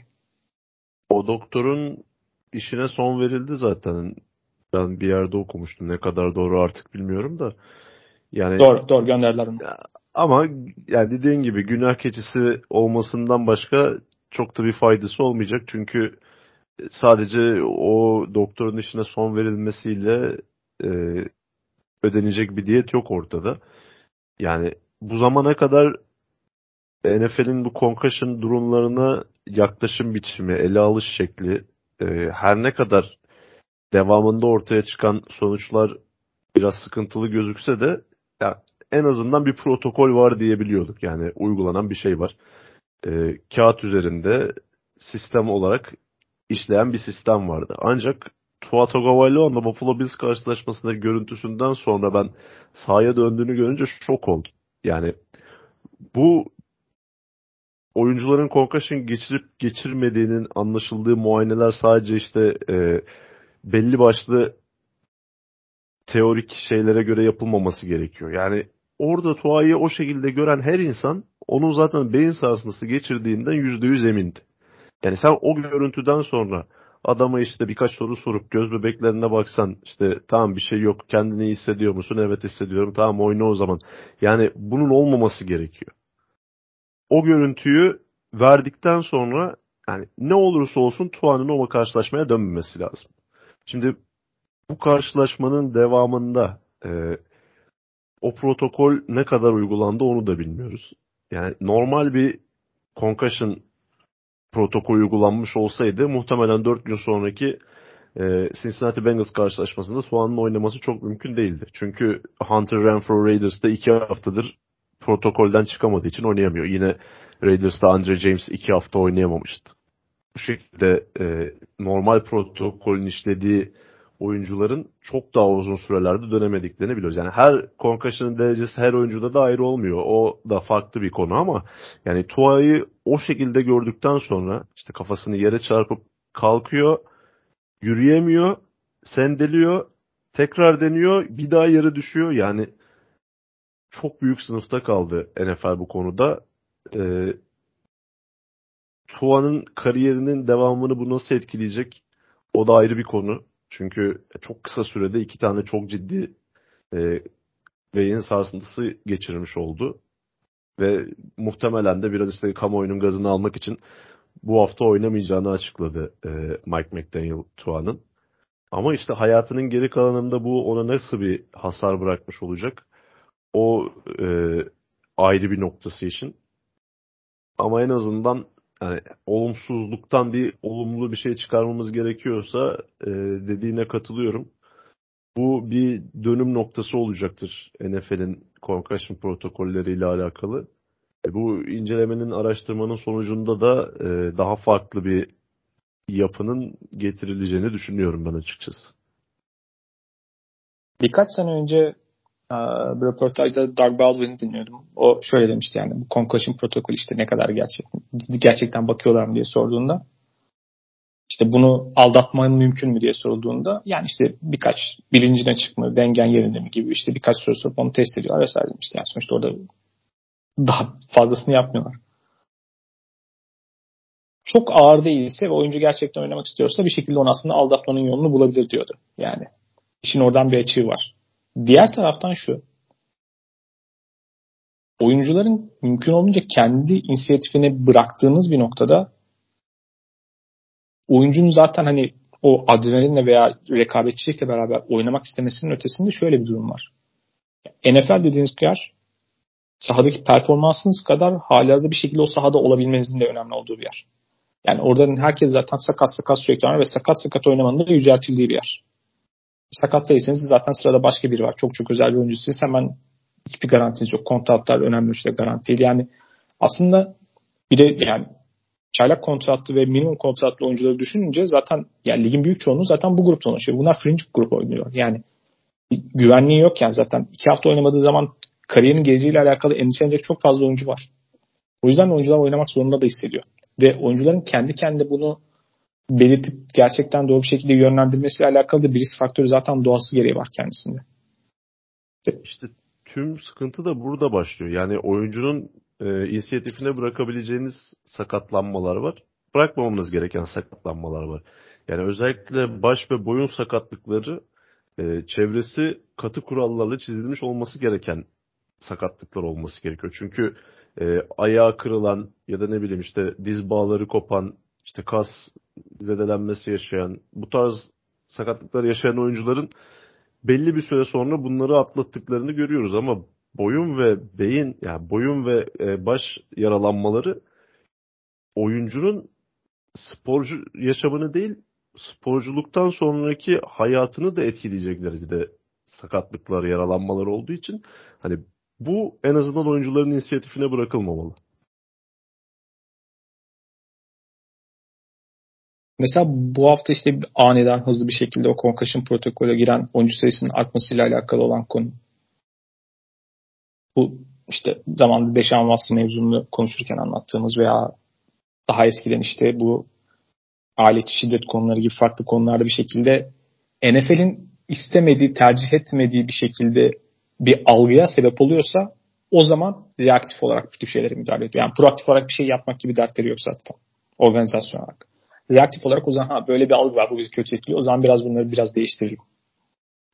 S2: O doktorun işine son verildi zaten. Ben bir yerde okumuştum. Ne kadar doğru artık bilmiyorum da.
S1: Yani Doğru, doğru gönderdiler onu.
S2: Ama yani dediğin gibi günah keçisi olmasından başka çok da bir faydası olmayacak. Çünkü sadece o doktorun işine son verilmesiyle e, ödenecek bir diyet yok ortada. Yani bu zamana kadar NFL'in bu concussion durumlarına yaklaşım biçimi, ele alış şekli e, her ne kadar devamında ortaya çıkan sonuçlar biraz sıkıntılı gözükse de ya, en azından bir protokol var diyebiliyorduk. Yani uygulanan bir şey var. E, kağıt üzerinde sistem olarak işleyen bir sistem vardı. Ancak Tua Tagovailoa'nın Buffalo Bills karşılaşmasındaki görüntüsünden sonra ben sahaya döndüğünü görünce şok oldum. Yani bu oyuncuların concussion geçirip geçirmediğinin anlaşıldığı muayeneler sadece işte e, belli başlı teorik şeylere göre yapılmaması gerekiyor. Yani orada Tua'yı o şekilde gören her insan onun zaten beyin sarsıntısı geçirdiğinden %100 emindi. Yani sen o görüntüden sonra adama işte birkaç soru sorup göz bebeklerine baksan işte tamam bir şey yok kendini iyi hissediyor musun? Evet hissediyorum tamam oyna o zaman. Yani bunun olmaması gerekiyor. O görüntüyü verdikten sonra yani ne olursa olsun Tuan'ın o karşılaşmaya dönmemesi lazım. Şimdi bu karşılaşmanın devamında e, o protokol ne kadar uygulandı onu da bilmiyoruz. Yani normal bir concussion protokol uygulanmış olsaydı muhtemelen 4 gün sonraki e, Cincinnati Bengals karşılaşmasında Tuan'ın oynaması çok mümkün değildi. Çünkü Hunter Renfro Raiders'da 2 haftadır protokolden çıkamadığı için oynayamıyor. Yine Raiders'ta Andre James 2 hafta oynayamamıştı. Bu şekilde e, normal protokolün işlediği oyuncuların çok daha uzun sürelerde dönemediklerini biliyoruz. Yani her concussion'ın derecesi her oyuncuda da ayrı olmuyor. O da farklı bir konu ama yani Tua'yı o şekilde gördükten sonra işte kafasını yere çarpıp kalkıyor, yürüyemiyor, sendeliyor, tekrar deniyor, bir daha yere düşüyor. Yani çok büyük sınıfta kaldı NFL bu konuda. Ee, Tua'nın kariyerinin devamını bu nasıl etkileyecek? O da ayrı bir konu. Çünkü çok kısa sürede iki tane çok ciddi e, beyin sarsıntısı geçirmiş oldu. Ve muhtemelen de biraz işte kamuoyunun gazını almak için bu hafta oynamayacağını açıkladı e, Mike McDaniel Tua'nın. Ama işte hayatının geri kalanında bu ona nasıl bir hasar bırakmış olacak? O e, ayrı bir noktası için. Ama en azından yani olumsuzluktan bir olumlu bir şey çıkarmamız gerekiyorsa e, dediğine katılıyorum. Bu bir dönüm noktası olacaktır NFL'in concussion protokolleriyle alakalı. E, bu incelemenin, araştırmanın sonucunda da e, daha farklı bir yapının getirileceğini düşünüyorum ben açıkçası.
S1: Birkaç sene önce bir röportajda Doug Baldwin'i dinliyordum. O şöyle demişti yani bu concussion protokolü işte ne kadar gerçekten gerçekten bakıyorlar mı diye sorduğunda işte bunu aldatmanın mümkün mü diye sorulduğunda yani işte birkaç bilincine çıkma, dengen yerinde mi gibi işte birkaç soru sorup onu test ediyorlar vesaire demişti. Yani sonuçta orada daha fazlasını yapmıyorlar. Çok ağır değilse ve oyuncu gerçekten oynamak istiyorsa bir şekilde onu aslında aldatmanın yolunu bulabilir diyordu. Yani işin oradan bir açığı var. Diğer taraftan şu. Oyuncuların mümkün olunca kendi inisiyatifini bıraktığınız bir noktada oyuncunun zaten hani o adrenalinle veya rekabetçilikle beraber oynamak istemesinin ötesinde şöyle bir durum var. NFL dediğiniz yer sahadaki performansınız kadar halihazırda bir şekilde o sahada olabilmenizin de önemli olduğu bir yer. Yani orada herkes zaten sakat sakat sürekli oynar ve sakat sakat oynamanın da yüceltildiği bir yer. Sakat değilseniz zaten sırada başka biri var. Çok çok özel bir oyuncusuysa hemen hiçbir garantiniz yok. Kontratlar önemli ölçüde garanti değil. Yani aslında bir de yani çaylak kontratlı ve minimum kontratlı oyuncuları düşününce zaten yani ligin büyük çoğunluğu zaten bu gruptan oluşuyor. Bunlar fringe grup oynuyor. Yani güvenliği yok yani zaten iki hafta oynamadığı zaman kariyerin geleceğiyle alakalı endişelenecek çok fazla oyuncu var. O yüzden oyuncular oynamak zorunda da hissediyor. Ve oyuncuların kendi kendine bunu belirtip gerçekten doğru bir şekilde yönlendirmesiyle alakalı da bir risk faktörü zaten doğası gereği var kendisinde.
S2: İşte tüm sıkıntı da burada başlıyor. Yani oyuncunun e, inisiyatifine bırakabileceğiniz sakatlanmalar var. Bırakmamamız gereken sakatlanmalar var. Yani özellikle baş ve boyun sakatlıkları e, çevresi katı kurallarla çizilmiş olması gereken sakatlıklar olması gerekiyor. Çünkü e, ayağı kırılan ya da ne bileyim işte diz bağları kopan, işte kas zedelenmesi yaşayan, bu tarz sakatlıklar yaşayan oyuncuların belli bir süre sonra bunları atlattıklarını görüyoruz ama boyun ve beyin yani boyun ve e, baş yaralanmaları oyuncunun sporcu yaşamını değil sporculuktan sonraki hayatını da etkileyecek derecede sakatlıklar, yaralanmalar olduğu için hani bu en azından oyuncuların inisiyatifine bırakılmamalı.
S1: Mesela bu hafta işte aniden hızlı bir şekilde o concussion protokole giren oyuncu sayısının artmasıyla alakalı olan konu. Bu işte zamanda Deşan Watson mevzunu konuşurken anlattığımız veya daha eskiden işte bu alet şiddet konuları gibi farklı konularda bir şekilde NFL'in istemediği, tercih etmediği bir şekilde bir algıya sebep oluyorsa o zaman reaktif olarak bu tür şeylere müdahale ediyor. Yani proaktif olarak bir şey yapmak gibi dertleri yok zaten organizasyon olarak. Reaktif olarak o zaman ha böyle bir algı var bu bizi kötü etkiliyor. O zaman biraz bunları biraz değiştirelim.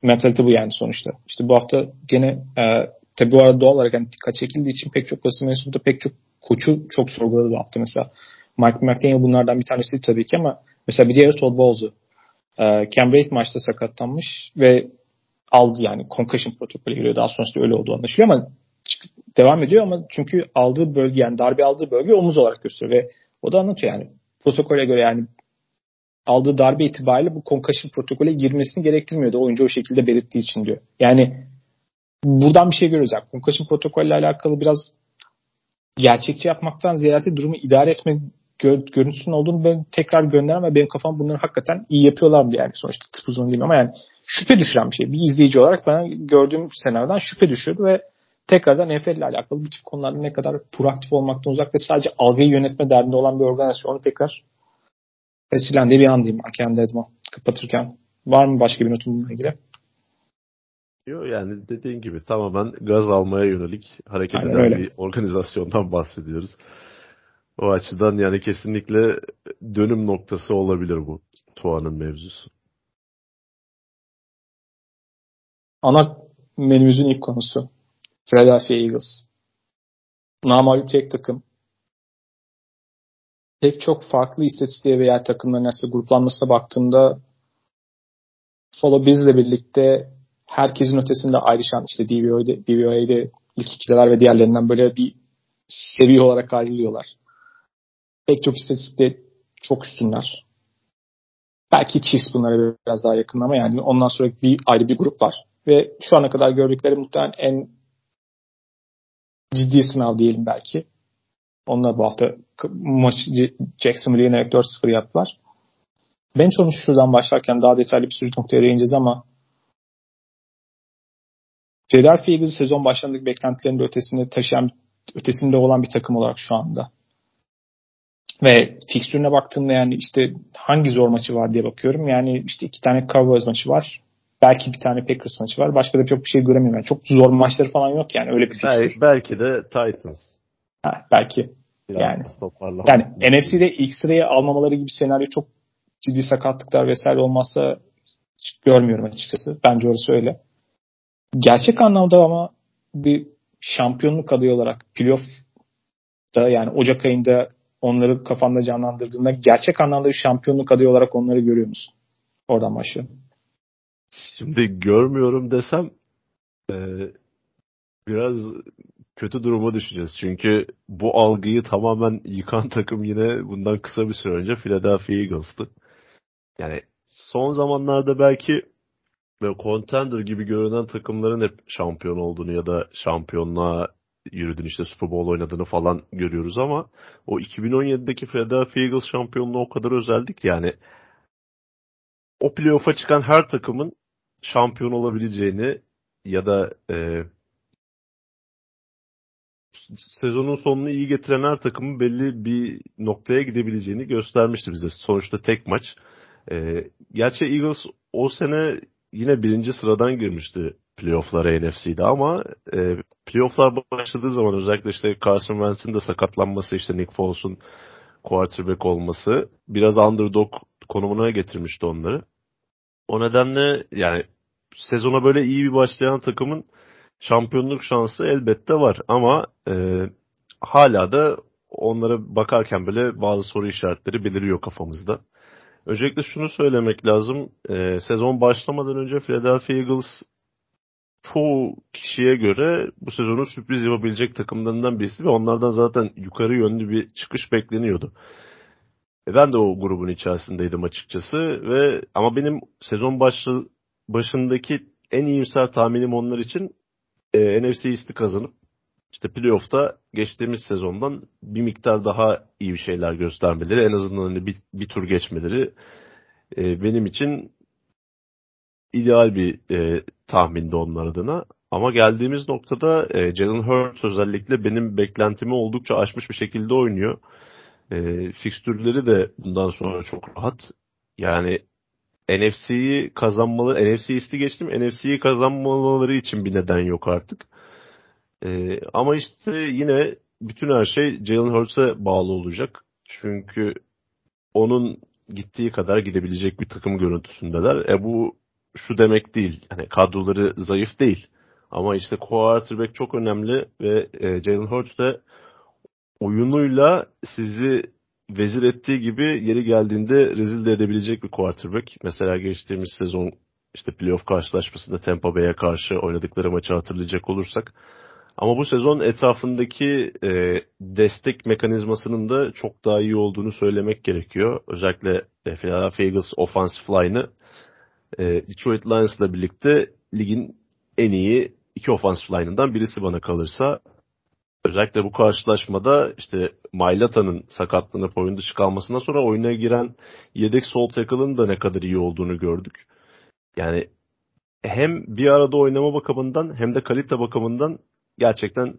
S1: Mentalite bu yani sonuçta. İşte bu hafta gene e, tabi bu arada doğal olarak yani dikkat çekildiği için pek çok basın mensubu da pek çok koçu çok sorguladı bu hafta mesela. Mike McDaniel bunlardan bir tanesi tabii ki ama mesela bir diğeri Todd Bowles'u. E, Cam maçta sakatlanmış ve aldı yani concussion protokolü giriyor. Daha sonrasında öyle olduğu anlaşılıyor ama devam ediyor ama çünkü aldığı bölge yani darbe aldığı bölge omuz olarak gösteriyor ve o da anlatıyor yani protokole göre yani aldığı darbe itibariyle bu concussion protokole girmesini gerektirmiyordu. Oyuncu o şekilde belirttiği için diyor. Yani buradan bir şey görüyoruz. Yani concussion protokolle alakalı biraz gerçekçi yapmaktan ziyade durumu idare etme gö- görüntüsünün olduğunu ben tekrar gönderen ve benim kafam bunları hakikaten iyi yapıyorlar bir yani sonuçta tıp uzun değil ama yani şüphe düşüren bir şey. Bir izleyici olarak ben gördüğüm senaryodan şüphe düşüyordu ve tekrardan NFL ile alakalı bu tip konularda ne kadar proaktif olmaktan uzak ve sadece algıyı yönetme derdinde olan bir organizasyonu tekrar tescillendiği bir an diyeyim ben kendi adıma kapatırken. Var mı başka bir notum bununla ilgili?
S2: Yok yani dediğin gibi tamamen gaz almaya yönelik hareket
S1: Aynen
S2: eden
S1: öyle.
S2: bir organizasyondan bahsediyoruz. O açıdan yani kesinlikle dönüm noktası olabilir bu Tuğa'nın mevzusu.
S1: Ana menümüzün ilk konusu. Philadelphia Eagles. Namalip tek takım. Pek çok farklı istatistiğe veya takımların arasında gruplanmasına baktığımda Follow bizle birlikte herkesin ötesinde ayrışan işte DVO'da, DVOA'de ilk ikiler ve diğerlerinden böyle bir seviye olarak ayrılıyorlar. Pek çok istatistikte çok üstünler. Belki Chiefs bunlara biraz daha yakın ama yani ondan sonra bir ayrı bir grup var. Ve şu ana kadar gördükleri muhtemelen en ciddi sınav diyelim belki. Onlar bu hafta maç Jacksonville'i yenerek 4-0 yaptılar. Ben sonuç şuradan başlarken daha detaylı bir sürü noktaya değineceğiz ama Philadelphia Eagles sezon başlarındaki beklentilerin de ötesinde taşıyan ötesinde olan bir takım olarak şu anda. Ve fikstürüne baktığımda yani işte hangi zor maçı var diye bakıyorum. Yani işte iki tane Cowboys maçı var. Belki bir tane Packers maçı var. Başka da çok bir şey göremiyorum. Yani çok zor maçları falan yok yani öyle bir fikstür.
S2: Belki, belki de Titans.
S1: Ha, belki.
S2: Biraz
S1: Yani.
S2: toparlama.
S1: Yani NFC'de ilk sıraya almamaları gibi senaryo çok ciddi sakatlıklar vesaire olmazsa hiç görmüyorum açıkçası. Bence orası öyle. Gerçek anlamda ama bir şampiyonluk adayı olarak playoff'ta yani Ocak ayında onları kafanda canlandırdığında gerçek anlamda bir şampiyonluk adayı olarak onları görüyor musun? Oradan başlayalım.
S2: Şimdi görmüyorum desem e, biraz kötü duruma düşeceğiz. Çünkü bu algıyı tamamen yıkan [laughs] takım yine bundan kısa bir süre önce Philadelphia Eagles'tı. Yani son zamanlarda belki ve contender gibi görünen takımların hep şampiyon olduğunu ya da şampiyonluğa yürüdüğünü işte Super Bowl oynadığını falan görüyoruz ama o 2017'deki Philadelphia Eagles şampiyonluğu o kadar özeldi ki yani o playoff'a çıkan her takımın şampiyon olabileceğini ya da e, sezonun sonunu iyi getiren her takımın belli bir noktaya gidebileceğini göstermişti bize. Sonuçta tek maç. E, gerçi Eagles o sene yine birinci sıradan girmişti playoff'lara NFC'de ama e, playoff'lar başladığı zaman özellikle işte Carson Wentz'in de sakatlanması işte Nick Foles'un quarterback olması biraz underdog konumuna getirmişti onları. O nedenle yani sezona böyle iyi bir başlayan takımın şampiyonluk şansı elbette var ama e, hala da onlara bakarken bile bazı soru işaretleri beliriyor kafamızda. Öncelikle şunu söylemek lazım. E, sezon başlamadan önce Philadelphia Eagles çoğu kişiye göre bu sezonu sürpriz yapabilecek takımlarından birisi ve onlardan zaten yukarı yönlü bir çıkış bekleniyordu. E, ben de o grubun içerisindeydim açıkçası ve ama benim sezon başı, başındaki en iyimser tahminim onlar için e, NFC East'i kazanıp işte playoff'ta geçtiğimiz sezondan bir miktar daha iyi bir şeyler göstermeleri, en azından hani bir, bir tur geçmeleri e, benim için ideal bir e, tahmindi onlar adına. Ama geldiğimiz noktada e, Jalen Hurts özellikle benim beklentimi oldukça aşmış bir şekilde oynuyor. E, fikstürleri de bundan sonra çok rahat. Yani NFC'yi kazanmalı, NFC isti geçtim. NFC'yi kazanmaları için bir neden yok artık. Ee, ama işte yine bütün her şey Jalen Hurts'e bağlı olacak. Çünkü onun gittiği kadar gidebilecek bir takım görüntüsündeler. E bu şu demek değil. Hani kadroları zayıf değil. Ama işte quarterback çok önemli ve e, Jalen Hurts de oyunuyla sizi vezir ettiği gibi yeri geldiğinde rezil de edebilecek bir quarterback. Mesela geçtiğimiz sezon işte playoff karşılaşmasında Tampa Bay'e karşı oynadıkları maçı hatırlayacak olursak. Ama bu sezon etrafındaki e, destek mekanizmasının da çok daha iyi olduğunu söylemek gerekiyor. Özellikle e, Philadelphia Eagles offensive line'ı e, Detroit Lions'la birlikte ligin en iyi iki offensive line'ından birisi bana kalırsa. Özellikle bu karşılaşmada işte Mailata'nın sakatlanıp oyun dışı kalmasından sonra oyuna giren yedek sol tackle'ın da ne kadar iyi olduğunu gördük. Yani hem bir arada oynama bakımından hem de kalite bakımından gerçekten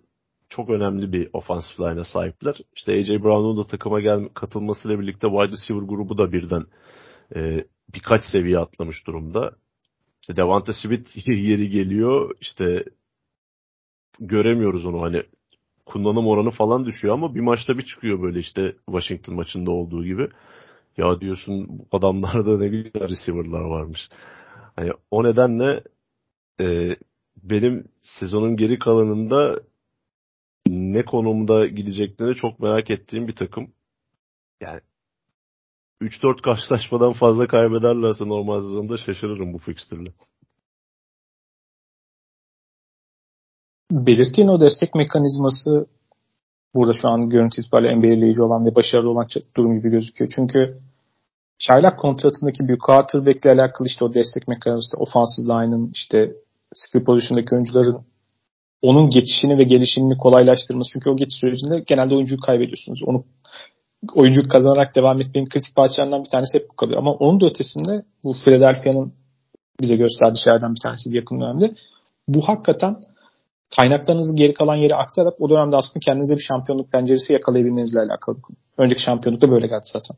S2: çok önemli bir offensive line'a sahipler. İşte AJ Brown'un da takıma gel katılmasıyla birlikte wide receiver grubu da birden e, birkaç seviye atlamış durumda. İşte Devante Smith [laughs] yeri geliyor. İşte göremiyoruz onu hani kullanım oranı falan düşüyor ama bir maçta bir çıkıyor böyle işte Washington maçında olduğu gibi. Ya diyorsun bu adamlarda ne güzel receiver'lar varmış. Hani o nedenle e, benim sezonun geri kalanında ne konumda gideceklerini çok merak ettiğim bir takım. Yani 3-4 karşılaşmadan fazla kaybederlerse normal sezonda şaşırırım bu fikstürle.
S1: Belirttiğin o destek mekanizması burada şu an görüntü itibariyle en belirleyici olan ve başarılı olan durum gibi gözüküyor. Çünkü Çaylak kontratındaki bir quarterback'le alakalı işte o destek mekanizması, offensive line'ın işte skill pozisyondaki oyuncuların onun geçişini ve gelişimini kolaylaştırması. Çünkü o geçiş sürecinde genelde oyuncuyu kaybediyorsunuz. Onu oyuncuyu kazanarak devam etmenin kritik parçalarından bir tanesi hep bu kalıyor. Ama onun da ötesinde bu Philadelphia'nın bize gösterdiği şeylerden bir tanesi yakın dönemde. Bu hakikaten kaynaklarınızı geri kalan yere aktararak o dönemde aslında kendinize bir şampiyonluk penceresi yakalayabilmenizle alakalı. Önceki şampiyonluk da böyle geldi zaten.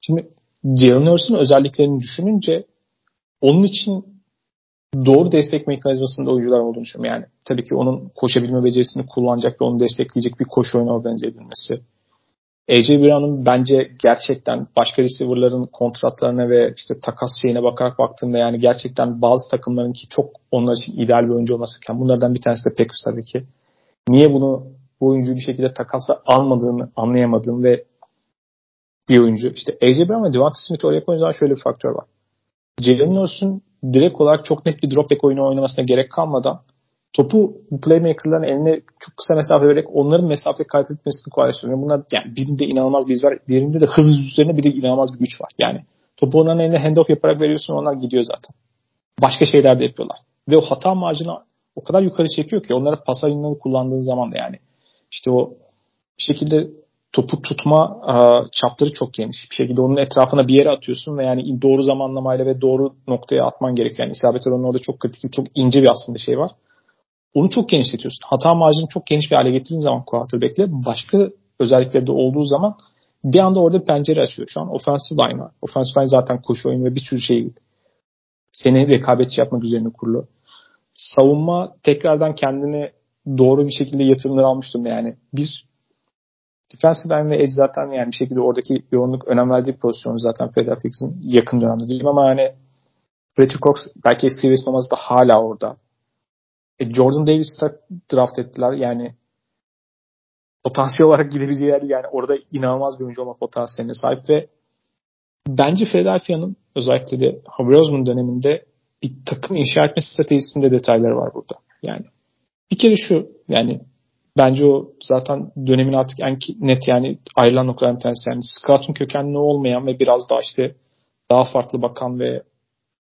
S1: Şimdi Jalen Hurts'un özelliklerini düşününce onun için doğru destek mekanizmasında oyuncular olduğunu düşünüyorum. Yani tabii ki onun koşabilme becerisini kullanacak ve onu destekleyecek bir koşu oyunu organize edilmesi. AJ Brown'un bence gerçekten başka receiver'ların kontratlarına ve işte takas şeyine bakarak baktığımda yani gerçekten bazı takımların ki çok onlar için ideal bir oyuncu olmasıken bunlardan bir tanesi de Packers tabii ki. Niye bunu bu oyuncuyu bir şekilde takasa almadığını anlayamadığım ve bir oyuncu. İşte AJ Brown ve Devonta Smith oraya koyduğun şöyle bir faktör var. Jalen Hurts'un direkt olarak çok net bir drop back oyunu oynamasına gerek kalmadan topu playmaker'ların eline çok kısa mesafe vererek onların mesafe kaydetmesini kolaylaştırıyor. Bunlar yani birinde inanılmaz bir iz var. Diğerinde de hız üzerine bir de inanılmaz bir güç var. Yani topu onların eline handoff yaparak veriyorsun onlar gidiyor zaten. başka şeyler de yapıyorlar. Ve o hata marjını o kadar yukarı çekiyor ki onlara pas ayınları kullandığın zaman da yani işte o bir şekilde topu tutma e, çapları çok geniş. Bir şekilde onun etrafına bir yere atıyorsun ve yani doğru zamanlamayla ve doğru noktaya atman gerekiyor. Yani isabet oranı orada çok kritik, çok ince bir aslında şey var. Onu çok genişletiyorsun. Hata marjını çok geniş bir hale getirdiğin zaman quarterback'le başka özellikleri de olduğu zaman bir anda orada bir pencere açıyor. Şu an offensive line var. Offensive line zaten koşu oyunu ve bir sürü şey seni rekabetçi yapmak üzerine kurulu. Savunma tekrardan kendini doğru bir şekilde yatırımlar almıştım yani. Bir defensive line ve edge zaten yani bir şekilde oradaki yoğunluk önem verdiği pozisyonu zaten Philadelphia'nın yakın dönemde değil ama yani Fletcher Cox belki Steve Thomas da hala orada. E, Jordan Davis'ı draft ettiler. Yani potansiyel olarak gidebileceği yer yani orada inanılmaz bir oyuncu olma potansiyeline sahip ve bence Philadelphia'nın özellikle de Harvey Osman döneminde bir takım inşa etme stratejisinde detaylar var burada. Yani bir kere şu yani bence o zaten dönemin artık en net yani ayrılan noktalardan bir tanesi. Yani Scout'un kökenli olmayan ve biraz daha işte daha farklı bakan ve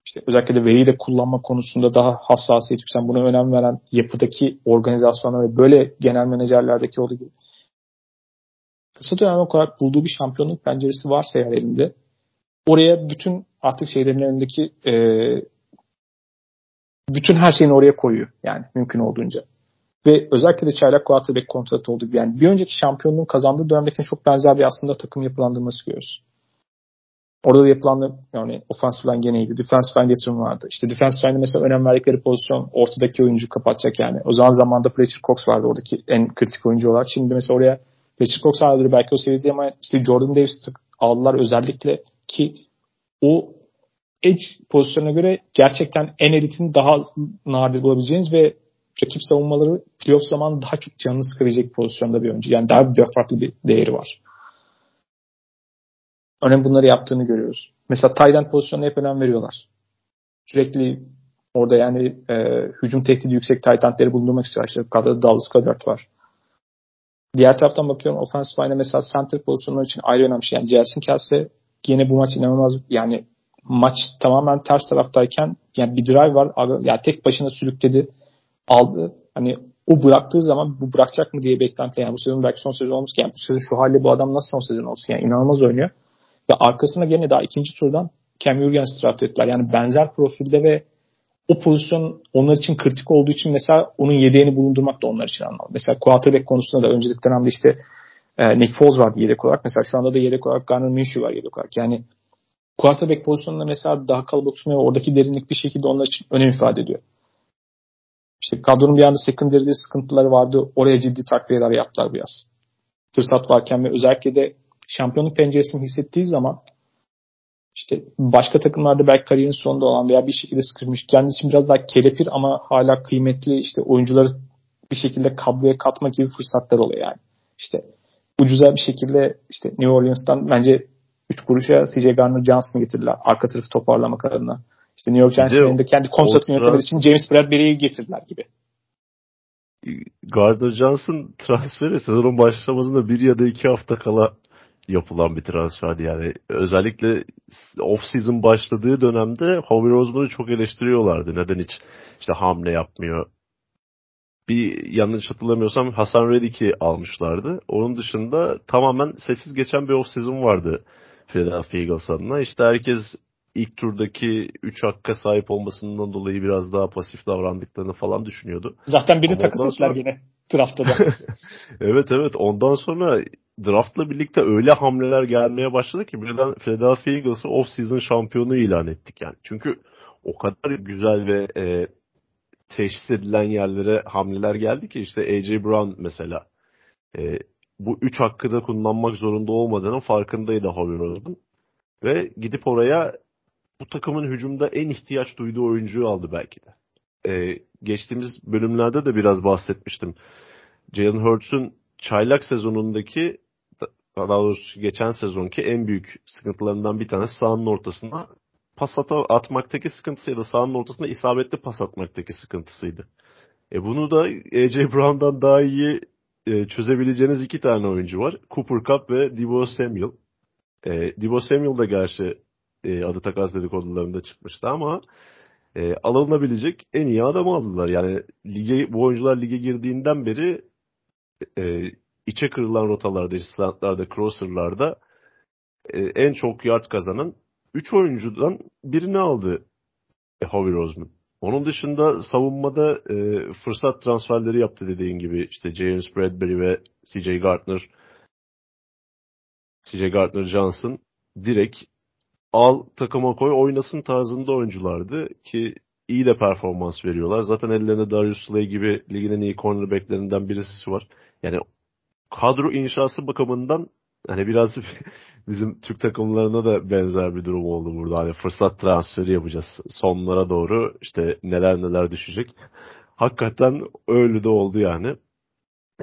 S1: işte özellikle de veriyi de kullanma konusunda daha hassasiyet yükselen, buna önem veren yapıdaki organizasyonlar ve böyle genel menajerlerdeki olduğu gibi kısa dönem olarak bulduğu bir şampiyonluk penceresi varsa eğer elinde oraya bütün artık şeylerin önündeki e, bütün her şeyini oraya koyuyor yani mümkün olduğunca. Ve özellikle de çaylak quarterback kontratı oldu. Yani bir önceki şampiyonluğun kazandığı dönemdeki çok benzer bir aslında takım yapılandırması görüyoruz. Orada da yapılan yani offensive line gene iyiydi. Defensive line yatırım vardı. İşte defensive line'de mesela önem verdikleri pozisyon ortadaki oyuncu kapatacak yani. O zaman zamanda Fletcher Cox vardı oradaki en kritik oyuncu olarak. Şimdi mesela oraya Fletcher Cox aldı belki o seviyede ama işte Jordan Davis aldılar özellikle ki o edge pozisyonuna göre gerçekten en elitin daha nadir bulabileceğiniz ve rakip savunmaları playoff zamanı daha çok canını sıkabilecek pozisyonda bir oyuncu. Yani daha bir farklı bir değeri var. Örneğin bunları yaptığını görüyoruz. Mesela Tayland pozisyonuna hep önem veriyorlar. Sürekli orada yani e, hücum tehdidi yüksek Taylandleri bulundurmak istiyor. İşte kadroda Dallas Goddard var. Diğer taraftan bakıyorum offensive line'e mesela center pozisyonları için ayrı önemli şey. Yani Jason Kelsey yine bu maç inanılmaz yani maç tamamen ters taraftayken yani bir drive var. Yani tek başına sürükledi. Aldı. Hani o bıraktığı zaman bu bırakacak mı diye beklenti yani bu sezon belki son sezon olmuş yani bu sezon şu halde bu adam nasıl son sezon olsun yani inanılmaz oynuyor. Ve arkasına gene daha ikinci turdan Cam Jurgens draft ettiler. Yani benzer profilde ve o pozisyon onlar için kritik olduğu için mesela onun yedeğini bulundurmak da onlar için anlamlı. Mesela quarterback konusunda da önceki dönemde işte e, Nick Foles vardı yedek olarak. Mesela şu anda da yedek olarak Garner Minshew var yedek olarak. Yani quarterback pozisyonunda mesela daha kalabalık tutmaya oradaki derinlik bir şekilde onlar için önem ifade ediyor. İşte kadronun bir anda secondary'de sıkıntıları vardı. Oraya ciddi takviyeler yaptılar biraz. Fırsat varken ve özellikle de şampiyonluk penceresini hissettiği zaman işte başka takımlarda belki kariyerin sonunda olan veya bir şekilde sıkışmış kendi için biraz daha kelepir ama hala kıymetli işte oyuncuları bir şekilde kabloya katma gibi fırsatlar oluyor yani. İşte ucuza bir şekilde işte New Orleans'tan bence 3 kuruşa CJ Garner Johnson'ı getirdiler. Arka tarafı toparlamak adına. İşte New York Giants'ın de kendi kontratını yönetmek için James Bradbury'yi getirdiler gibi.
S2: Gardner Johnson transferi sezonun başlamasında bir ya da iki hafta kala yapılan bir transferdi yani. Özellikle off-season başladığı dönemde Howie Roseman'ı çok eleştiriyorlardı. Neden hiç işte hamle yapmıyor. Bir yanlış hatırlamıyorsam Hasan Reddick'i almışlardı. Onun dışında tamamen sessiz geçen bir off-season vardı Philadelphia Eagles adına. İşte herkes ilk turdaki 3 hakka sahip olmasından dolayı biraz daha pasif davrandıklarını falan düşünüyordu.
S1: Zaten biri takas ettiler sonra... yine draftta da. [laughs]
S2: evet evet ondan sonra draftla birlikte öyle hamleler gelmeye başladı ki birden Philadelphia Eagles'ı off-season şampiyonu ilan ettik yani. Çünkü o kadar güzel ve e, teşhis edilen yerlere hamleler geldi ki işte AJ Brown mesela e, bu üç hakkı da kullanmak zorunda olmadığının farkındaydı Howie Roseman. Ve gidip oraya bu takımın hücumda en ihtiyaç duyduğu oyuncuyu aldı belki de. Ee, geçtiğimiz bölümlerde de biraz bahsetmiştim. Jalen Hurts'un çaylak sezonundaki daha doğrusu geçen sezonki en büyük sıkıntılarından bir tanesi sahanın ortasında pas atmaktaki sıkıntısı ya da sahanın ortasında isabetli pas atmaktaki sıkıntısıydı. E bunu da AJ Brown'dan daha iyi e, çözebileceğiniz iki tane oyuncu var. Cooper Cup ve Divo Samuel. E, Divo Samuel da gerçi e, adı takas dedikodularında çıkmıştı ama e, alınabilecek en iyi adamı aldılar. Yani lige bu oyuncular lige girdiğinden beri e, içe kırılan rotalarda, slantlarda, crosser'larda e, en çok yard kazanan 3 oyuncudan birini aldı e, Howie Roseman. Onun dışında savunmada e, fırsat transferleri yaptı dediğin gibi işte James Bradbury ve CJ Gardner CJ Gardner Johnson direkt al takıma koy oynasın tarzında oyunculardı ki iyi de performans veriyorlar. Zaten ellerinde Darius Slay gibi ligin en iyi cornerbacklerinden birisi var. Yani kadro inşası bakımından hani biraz [laughs] bizim Türk takımlarına da benzer bir durum oldu burada. Hani fırsat transferi yapacağız. Sonlara doğru işte neler neler düşecek. Hakikaten öyle de oldu yani.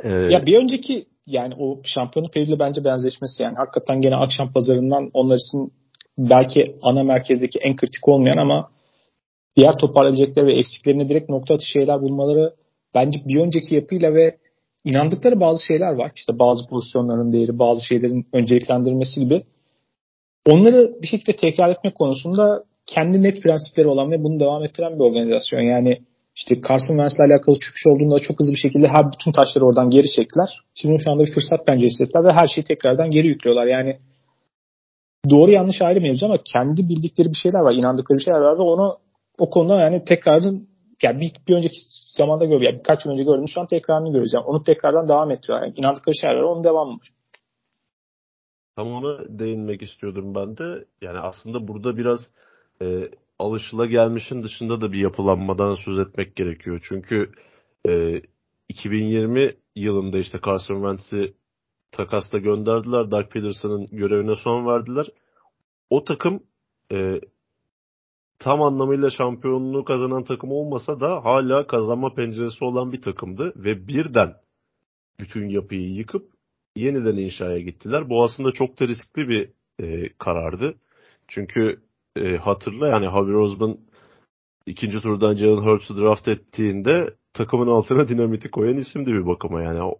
S1: Ee, ya bir önceki yani o şampiyonluk periyoduyla bence benzeşmesi yani hakikaten gene akşam pazarından onlar için belki ana merkezdeki en kritik olmayan ama diğer toparlayabilecekleri ve eksiklerine direkt nokta atışı şeyler bulmaları bence bir önceki yapıyla ve inandıkları bazı şeyler var. İşte bazı pozisyonların değeri, bazı şeylerin önceliklendirilmesi gibi. Onları bir şekilde tekrar etmek konusunda kendi net prensipleri olan ve bunu devam ettiren bir organizasyon. Yani işte Carson Wentz'le alakalı çıkış olduğunda çok hızlı bir şekilde her bütün taşları oradan geri çektiler. Şimdi şu anda bir fırsat bence hissettiler ve her şeyi tekrardan geri yüklüyorlar. Yani doğru yanlış ayrı mevzu ama kendi bildikleri bir şeyler var, inandıkları bir şeyler var ve onu o konuda yani tekrardan yani bir, bir önceki zamanda gördüm. Yani birkaç yıl önce gördüm. Şu an tekrarını görüyoruz. Yani onu tekrardan devam ettiriyor. Yani inandıkları şeyler. Onun devamı var.
S2: Tam ona değinmek istiyordum ben de. Yani aslında burada biraz e, alışıla gelmişin dışında da bir yapılanmadan söz etmek gerekiyor. Çünkü e, 2020 yılında işte Carson Wentz'i takasla gönderdiler. Doug Peterson'ın görevine son verdiler. O takım e, tam anlamıyla şampiyonluğu kazanan takım olmasa da hala kazanma penceresi olan bir takımdı ve birden bütün yapıyı yıkıp yeniden inşaya gittiler. Bu aslında çok da riskli bir e, karardı. Çünkü e, hatırla yani Javier Osman ikinci turdan Jalen Hurts'u draft ettiğinde takımın altına [laughs] dinamiti koyan isimdi bir bakıma. Yani o,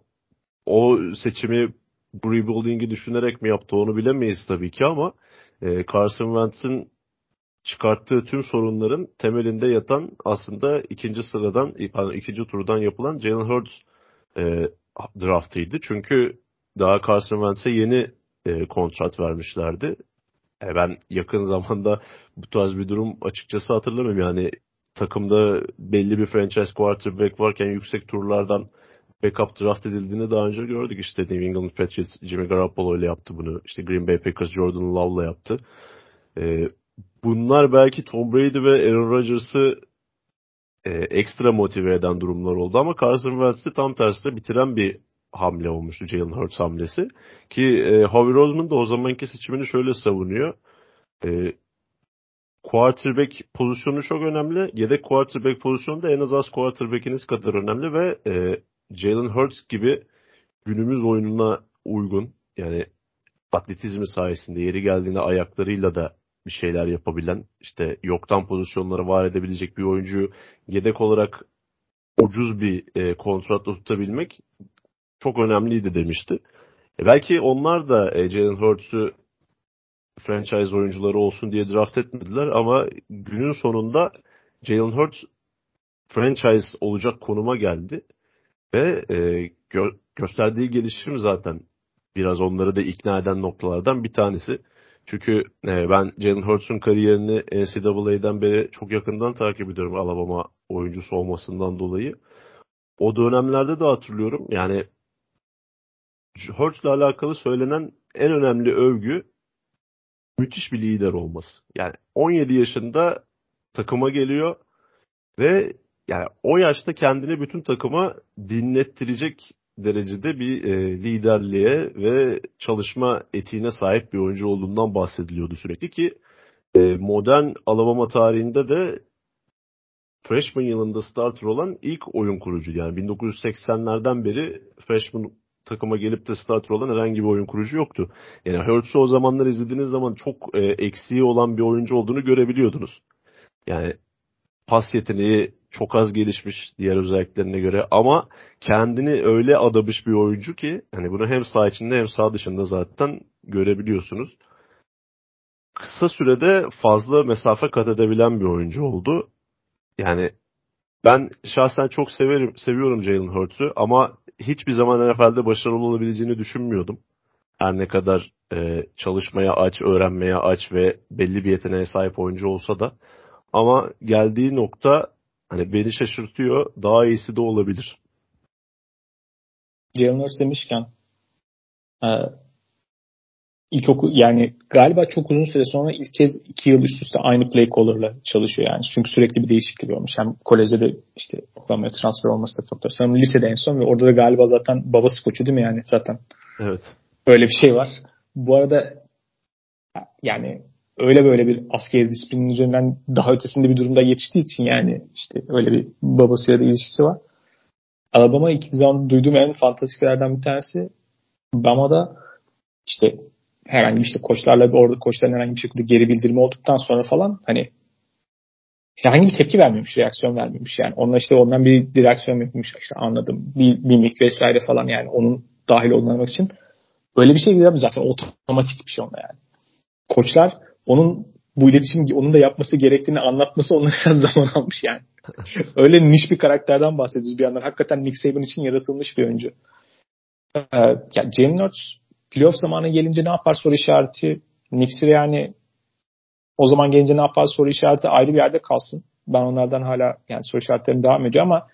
S2: o seçimi bu rebuilding'i düşünerek mi yaptı onu bilemeyiz tabii ki ama e, Carson Wentz'in çıkarttığı tüm sorunların temelinde yatan aslında ikinci sıradan, ikinci turdan yapılan Jalen Hurts e, draftıydı. Çünkü daha Carson Wentz'e yeni e, kontrat vermişlerdi. E, ben yakın [laughs] zamanda bu tarz bir durum açıkçası hatırlamıyorum. Yani takımda belli bir franchise quarterback varken yüksek turlardan backup draft edildiğini daha önce gördük. İşte New England Patriots Jimmy Garoppolo ile yaptı bunu. İşte Green Bay Packers Jordan Love'la yaptı. E, bunlar belki Tom Brady ve Aaron Rodgers'ı e, ekstra motive eden durumlar oldu ama Carson Wentz'i tam tersine bitiren bir hamle olmuştu Jalen Hurts hamlesi. Ki e, Howie Roseman da o zamanki seçimini şöyle savunuyor. E, quarterback pozisyonu çok önemli. Yedek quarterback pozisyonu da en az az quarterback'iniz kadar önemli ve e, Jalen Hurts gibi günümüz oyununa uygun yani atletizmi sayesinde yeri geldiğinde ayaklarıyla da bir şeyler yapabilen, işte yoktan pozisyonları var edebilecek bir oyuncuyu yedek olarak ucuz bir e, kontratla tutabilmek çok önemliydi demişti. E, belki onlar da e, Jalen Hurts'u franchise oyuncuları olsun diye draft etmediler ama günün sonunda Jalen Hurts franchise olacak konuma geldi ve e, gö- gösterdiği gelişim zaten biraz onları da ikna eden noktalardan bir tanesi. Çünkü e, ben Jalen Hurts'un kariyerini NCAA'den beri çok yakından takip ediyorum Alabama oyuncusu olmasından dolayı. O dönemlerde de hatırlıyorum. Yani Hurts'la alakalı söylenen en önemli övgü müthiş bir lider olması. Yani 17 yaşında takıma geliyor ve yani o yaşta kendini bütün takıma dinlettirecek derecede bir e, liderliğe ve çalışma etiğine sahip bir oyuncu olduğundan bahsediliyordu sürekli ki e, modern Alabama tarihinde de freshman yılında starter olan ilk oyun kurucu yani 1980'lerden beri freshman takıma gelip de starter olan herhangi bir oyun kurucu yoktu. Yani Hurts'u o zamanlar izlediğiniz zaman çok e, eksiği olan bir oyuncu olduğunu görebiliyordunuz. Yani pas yeteneği çok az gelişmiş diğer özelliklerine göre ama kendini öyle adamış bir oyuncu ki hani bunu hem sağ içinde hem sağ dışında zaten görebiliyorsunuz. Kısa sürede fazla mesafe kat edebilen bir oyuncu oldu yani ben şahsen çok severim, seviyorum Jalen Hurts'u ama hiçbir zaman NFL'de başarılı olabileceğini düşünmüyordum. Her ne kadar e, çalışmaya aç, öğrenmeye aç ve belli bir yeteneğe sahip oyuncu olsa da ama geldiği nokta hani beni şaşırtıyor. Daha iyisi de olabilir.
S1: Jalen Hurts demişken e, ilkokul yani galiba çok uzun süre sonra ilk kez iki yıl üst üste aynı play caller'la çalışıyor yani. Çünkü sürekli bir değişiklik olmuş. Hem kolejde de işte Oklahoma'ya transfer olması da faktör. Sanırım lisede en son ve orada da galiba zaten babası koçu değil mi yani zaten?
S2: Evet.
S1: Öyle bir şey var. Bu arada yani öyle böyle bir askeri disiplinin üzerinden daha ötesinde bir durumda yetiştiği için yani işte öyle bir babasıyla da ilişkisi var. Alabama ilk zaman duyduğum en fantastiklerden bir tanesi Bama'da işte herhangi bir işte koçlarla orada koçların herhangi bir şekilde geri bildirimi olduktan sonra falan hani herhangi bir tepki vermemiş, reaksiyon vermemiş yani. Onlar işte ondan bir direksiyon yapmış işte anladım. Bir mimik vesaire falan yani onun dahil olmamak için. Böyle bir şey değil zaten otomatik bir şey onda yani. Koçlar onun bu iletişim onun da yapması gerektiğini anlatması onlara [laughs] biraz zaman almış yani. Öyle niş bir karakterden bahsediyoruz bir yandan. Hakikaten Nick Saban için yaratılmış bir oyuncu. Ee, ya Jalen Hurts playoff zamanı gelince ne yapar soru işareti. Knicks'i yani o zaman gelince ne yapar soru işareti ayrı bir yerde kalsın. Ben onlardan hala yani soru işaretlerim devam ediyor ama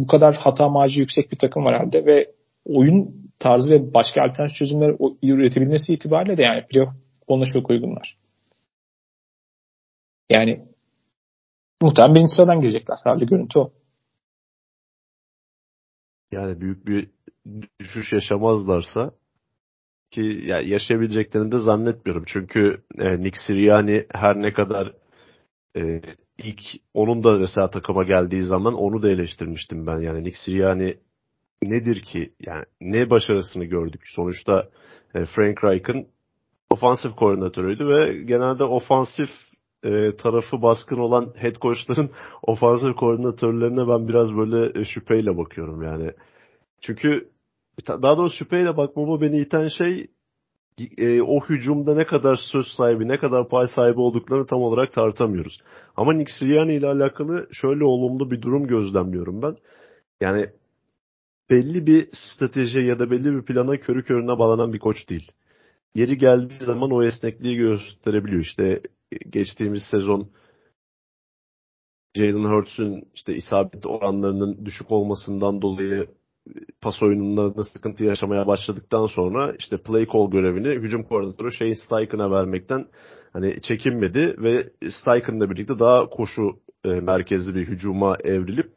S1: bu kadar hata macı yüksek bir takım var herhalde ve oyun tarzı ve başka alternatif çözümler üretebilmesi itibariyle de yani playoff onunla çok uygunlar. Yani muhtemelen birinci sıradan girecekler. Herhalde görüntü o.
S2: Yani büyük bir düşüş yaşamazlarsa ki ya yaşayabileceklerini de zannetmiyorum. Çünkü e, Nick Sirianni her ne kadar e, ilk onun da mesela takıma geldiği zaman onu da eleştirmiştim ben. Yani Nick Sirianni nedir ki? Yani ne başarısını gördük? Sonuçta e, Frank Reich'ın ofansif koordinatörüydü ve genelde ofansif e, tarafı baskın olan head coachların [laughs] ofansif koordinatörlerine ben biraz böyle e, şüpheyle bakıyorum yani. Çünkü daha doğrusu şüpheyle bakmama beni iten şey e, o hücumda ne kadar söz sahibi, ne kadar pay sahibi olduklarını tam olarak tartamıyoruz. Ama Nick Sirianni ile alakalı şöyle olumlu bir durum gözlemliyorum ben. Yani belli bir strateji ya da belli bir plana körü körüne bağlanan bir koç değil. Yeri geldiği zaman o esnekliği gösterebiliyor. İşte geçtiğimiz sezon Jalen Hurts'un işte isabet oranlarının düşük olmasından dolayı pas oyununda sıkıntı yaşamaya başladıktan sonra işte play call görevini hücum koordinatörü Shane Steichen'a vermekten hani çekinmedi ve Steichen'la birlikte daha koşu e, merkezli bir hücuma evrilip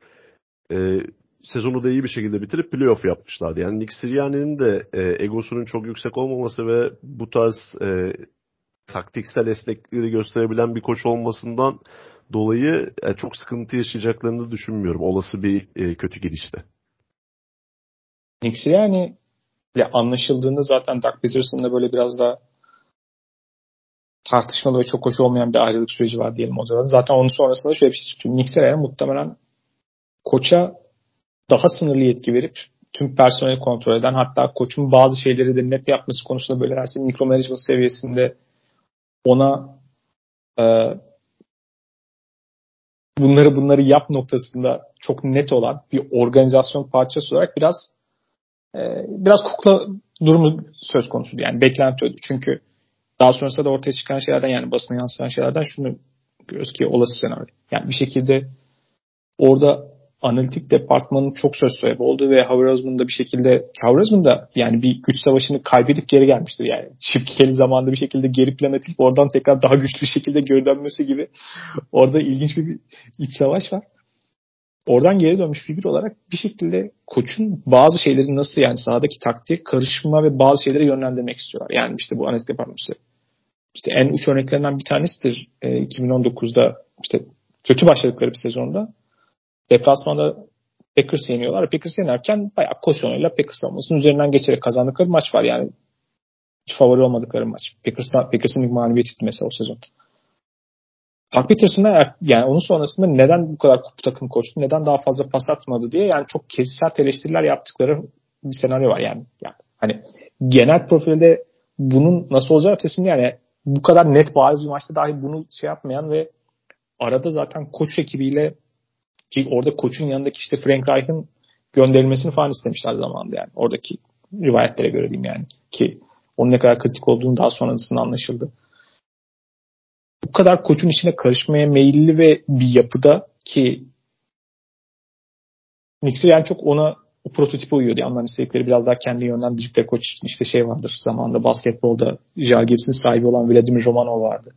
S2: e, sezonu da iyi bir şekilde bitirip playoff yapmışlardı. Yani Nick Sirianni'nin de e, egosunun çok yüksek olmaması ve bu tarz e, taktiksel esneklikleri gösterebilen bir koç olmasından dolayı e, çok sıkıntı yaşayacaklarını düşünmüyorum olası bir e, kötü gidişte.
S1: Nick Sirianni ile anlaşıldığında zaten Doug Peterson'la böyle biraz da tartışmalı ve çok hoş olmayan bir ayrılık süreci var diyelim o zaman. Zaten onun sonrasında şöyle bir şey çıktı. Sirianni muhtemelen koça daha sınırlı yetki verip tüm personeli kontrol eden hatta koçun bazı şeyleri de net yapması konusunda böyle her mikro management seviyesinde ona e, bunları bunları yap noktasında çok net olan bir organizasyon parçası olarak biraz e, biraz kukla durumu söz konusu. Yani beklenti ödü. Çünkü daha sonrasında da ortaya çıkan şeylerden yani basına yansıyan şeylerden şunu görüyoruz ki olası senaryo. Yani bir şekilde orada analitik departmanın çok söz sahibi olduğu ve Osman da bir şekilde Osman da yani bir güç savaşını kaybedip geri gelmiştir yani. Şipkeli zamanda bir şekilde geri plan oradan tekrar daha güçlü şekilde geri dönmesi gibi orada ilginç bir, bir iç savaş var. Oradan geri dönmüş figür olarak bir şekilde koçun bazı şeyleri nasıl yani sahadaki taktiğe karışma ve bazı şeyleri yönlendirmek istiyorlar. Yani işte bu analitik departmanı işte en uç örneklerinden bir tanesidir e, 2019'da işte kötü başladıkları bir sezonda Deplasmanda Packers yeniyorlar. Packers yenerken bayağı koşuyla Packers savunmasının üzerinden geçerek kazandıkları maç var yani. Hiç favori olmadıkları maç. Packers, Packers'ın ilk mağlubiyetiydi mesela o sezon. Doug Peterson'a er, yani onun sonrasında neden bu kadar kupu takım koştu, neden daha fazla pas atmadı diye yani çok kesisel eleştiriler yaptıkları bir senaryo var yani. yani hani genel profilde bunun nasıl olacağı ötesinde yani bu kadar net bariz bir maçta dahi bunu şey yapmayan ve arada zaten koç ekibiyle Ki orada koçun yanındaki işte Frank Reich'ın gönderilmesini falan istemişler zamanında yani. Oradaki rivayetlere göre diyeyim yani. Ki onun ne kadar kritik olduğunu daha sonrasında anlaşıldı. Bu kadar koçun içine karışmaya meyilli ve bir yapıda ki Knicks'i yani çok ona o prototipe uyuyordu. Yandan istedikleri biraz daha kendi yönlendirecekleri koç için işte şey vardır. Zamanında basketbolda Jalgiris'in sahibi olan Vladimir Romanov vardı.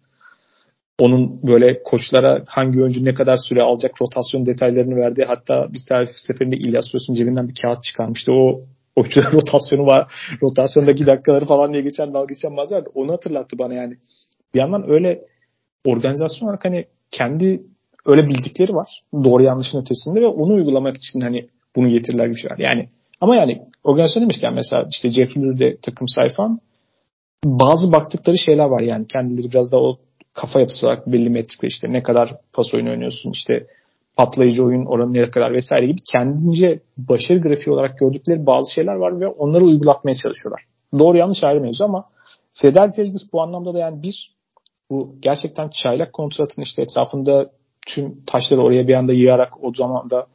S1: Onun böyle koçlara hangi oyuncu ne kadar süre alacak rotasyon detaylarını verdi. Hatta bir tarif seferinde İlyas Ros'un cebinden bir kağıt çıkarmıştı. O oyuncular [laughs] rotasyonu var. Rotasyondaki dakikaları falan diye geçen dalga geçen bazen onu hatırlattı bana yani. Bir yandan öyle organizasyon olarak hani kendi öyle bildikleri var. Doğru yanlışın ötesinde ve onu uygulamak için hani bunu getirirler gibi şeyler. Yani ama yani organizasyon demişken mesela işte Jeff Lurie'de takım sayfam bazı baktıkları şeyler var yani kendileri biraz da o kafa yapısı olarak belli metrikler işte ne kadar pas oyunu oynuyorsun işte patlayıcı oyun oranı ne kadar vesaire gibi kendince başarı grafiği olarak gördükleri bazı şeyler var ve onları uygulatmaya çalışıyorlar. Doğru yanlış ayrı mevzu ama Philadelphia Eagles bu anlamda da yani bir bu gerçekten çaylak kontratın işte etrafında tüm taşları oraya bir anda yığarak o zaman da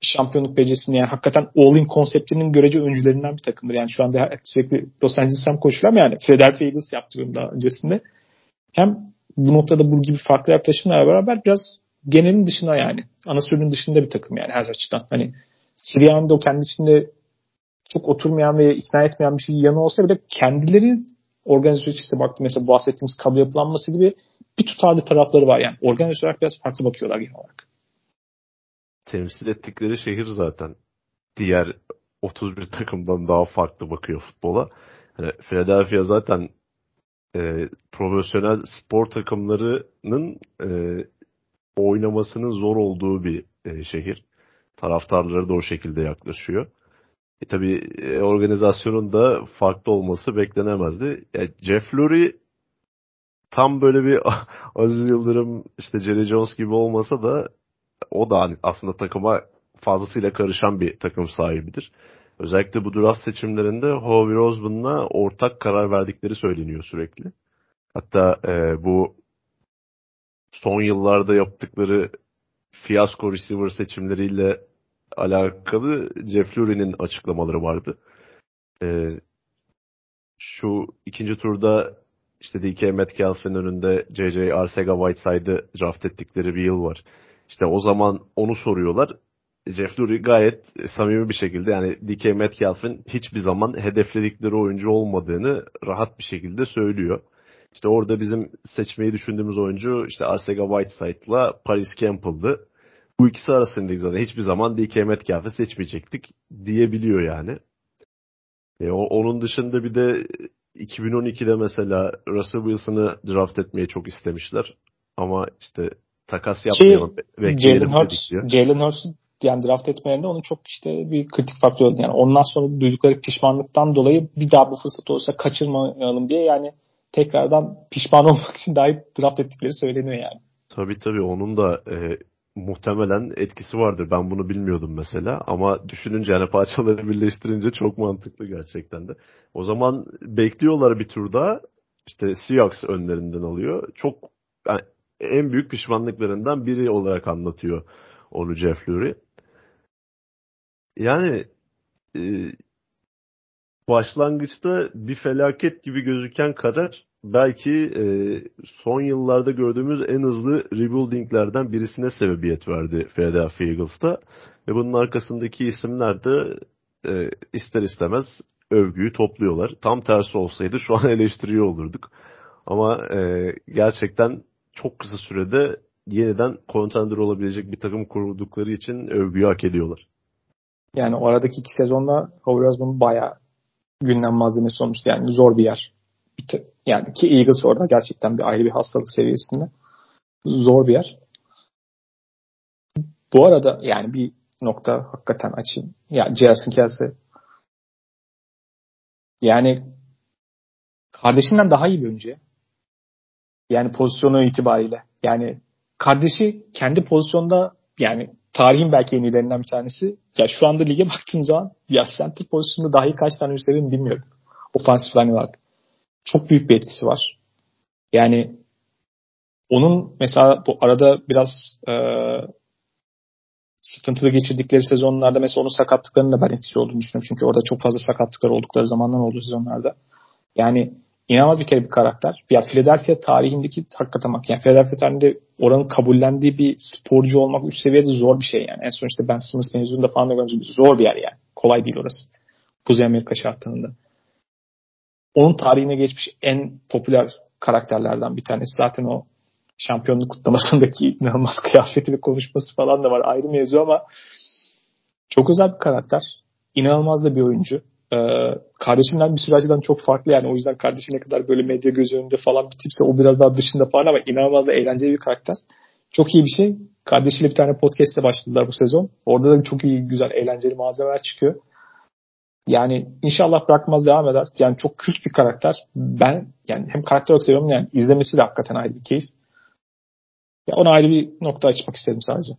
S1: şampiyonluk becerisini yani hakikaten all-in konseptinin görece öncülerinden bir takımdır. Yani şu anda sürekli Los Angeles'tan koşuyor ama yani Philadelphia Eagles yaptığım daha öncesinde. Hem bu noktada bu gibi farklı yaklaşımlarla beraber biraz genelin dışına yani ana sürünün dışında bir takım yani her açıdan. Hani Sirian'ın o kendi içinde çok oturmayan ve ikna etmeyen bir şey yanı olsa bile kendileri organizasyon işte baktım mesela bahsettiğimiz kablo yapılanması gibi bir tutarlı tarafları var yani. Organizasyon olarak biraz farklı bakıyorlar genel olarak.
S2: Temsil ettikleri şehir zaten diğer 31 [laughs] takımdan daha farklı bakıyor futbola. Yani Philadelphia zaten e, profesyonel spor takımlarının e, oynamasının zor olduğu bir e, şehir. Taraftarları da o şekilde yaklaşıyor. E tabi e, organizasyonun da farklı olması beklenemezdi. Yani Jeff Lurie tam böyle bir [laughs] Aziz Yıldırım işte Jerry Jones gibi olmasa da o da hani aslında takıma fazlasıyla karışan bir takım sahibidir. Özellikle bu draft seçimlerinde Howie Roseman'la ortak karar verdikleri söyleniyor sürekli. Hatta e, bu son yıllarda yaptıkları fiyasko receiver seçimleriyle alakalı Jeff Lurie'nin açıklamaları vardı. E, şu ikinci turda işte DK Metcalf'in önünde JJ Arcega-Whiteside'ı draft ettikleri bir yıl var. İşte o zaman onu soruyorlar. Jeff Lurie gayet samimi bir şekilde yani DK Metcalf'in hiçbir zaman hedefledikleri oyuncu olmadığını rahat bir şekilde söylüyor. İşte orada bizim seçmeyi düşündüğümüz oyuncu işte Arcega Whiteside'la Paris Campbell'dı. Bu ikisi arasındayız zaten. Hiçbir zaman DK Metcalf'ı seçmeyecektik diyebiliyor yani. E, o, onun dışında bir de 2012'de mesela Russell Wilson'ı draft etmeyi çok istemişler. Ama işte takas yapmayalım.
S1: Jalen Hurts, Jalen Hurts'u yani draft etmelerinde onun çok işte bir kritik faktör oldu. Yani ondan sonra duydukları pişmanlıktan dolayı bir daha bu fırsat olsa kaçırmayalım diye yani tekrardan pişman [laughs] olmak için dahi draft ettikleri söyleniyor yani.
S2: Tabii tabii onun da e, muhtemelen etkisi vardır. Ben bunu bilmiyordum mesela ama düşününce yani parçaları [laughs] birleştirince çok mantıklı gerçekten de. O zaman bekliyorlar bir tur daha. İşte Seahawks önlerinden alıyor. Çok yani en büyük pişmanlıklarından biri olarak anlatıyor onu Jeff Lurie. Yani e, başlangıçta bir felaket gibi gözüken karar belki e, son yıllarda gördüğümüz en hızlı rebuildinglerden birisine sebebiyet verdi Philadelphia Eagles'ta. Ve bunun arkasındaki isimler de e, ister istemez övgüyü topluyorlar. Tam tersi olsaydı şu an [laughs] eleştiriyor olurduk. Ama e, gerçekten çok kısa sürede yeniden contender olabilecek bir takım kurdukları için övgüyü hak ediyorlar.
S1: Yani o aradaki iki sezonda Howard Osborne bayağı gündem malzemesi olmuştu. Yani zor bir yer. Yani ki Eagles orada gerçekten bir ayrı bir hastalık seviyesinde. Zor bir yer. Bu arada yani bir nokta hakikaten açayım. Ya yani Jason Kelsey yani kardeşinden daha iyi bir oyuncu. Yani pozisyonu itibariyle. Yani kardeşi kendi pozisyonda yani tarihin belki en iyilerinden bir tanesi. Ya şu anda lige baktığım zaman ya center pozisyonunda dahi kaç tane üstlerini bilmiyorum. Ofansif line olarak. Çok büyük bir etkisi var. Yani onun mesela bu arada biraz e, sıkıntılı geçirdikleri sezonlarda mesela onun sakatlıklarının da ben etkisi olduğunu düşünüyorum. Çünkü orada çok fazla sakatlıklar oldukları zamanlar oldu sezonlarda. Yani inanılmaz bir kere bir karakter. Ya Philadelphia tarihindeki hakikaten bak yani Philadelphia tarihinde oranın kabullendiği bir sporcu olmak üst seviyede zor bir şey yani. En son işte Ben Simmons mezununda falan da görmüşüm. Zor bir yer yani. Kolay değil orası. Kuzey Amerika şartlarında. Onun tarihine geçmiş en popüler karakterlerden bir tanesi. Zaten o şampiyonluk kutlamasındaki [laughs] inanılmaz kıyafeti ve konuşması falan da var. Ayrı mevzu ama çok özel bir karakter. İnanılmaz da bir oyuncu. Ee, kardeşinden bir sürü açıdan çok farklı yani. O yüzden kardeşi ne kadar böyle medya göz önünde falan bir tipse o biraz daha dışında falan ama inanılmaz da eğlenceli bir karakter. Çok iyi bir şey. Kardeşiyle bir tane podcast'te başladılar bu sezon. Orada da çok iyi, güzel, eğlenceli malzemeler çıkıyor. Yani inşallah bırakmaz devam eder. Yani çok kült bir karakter. Ben yani hem karakter olarak seviyorum yani izlemesi de hakikaten ayrı bir keyif. Ya ona ayrı bir nokta açmak istedim sadece.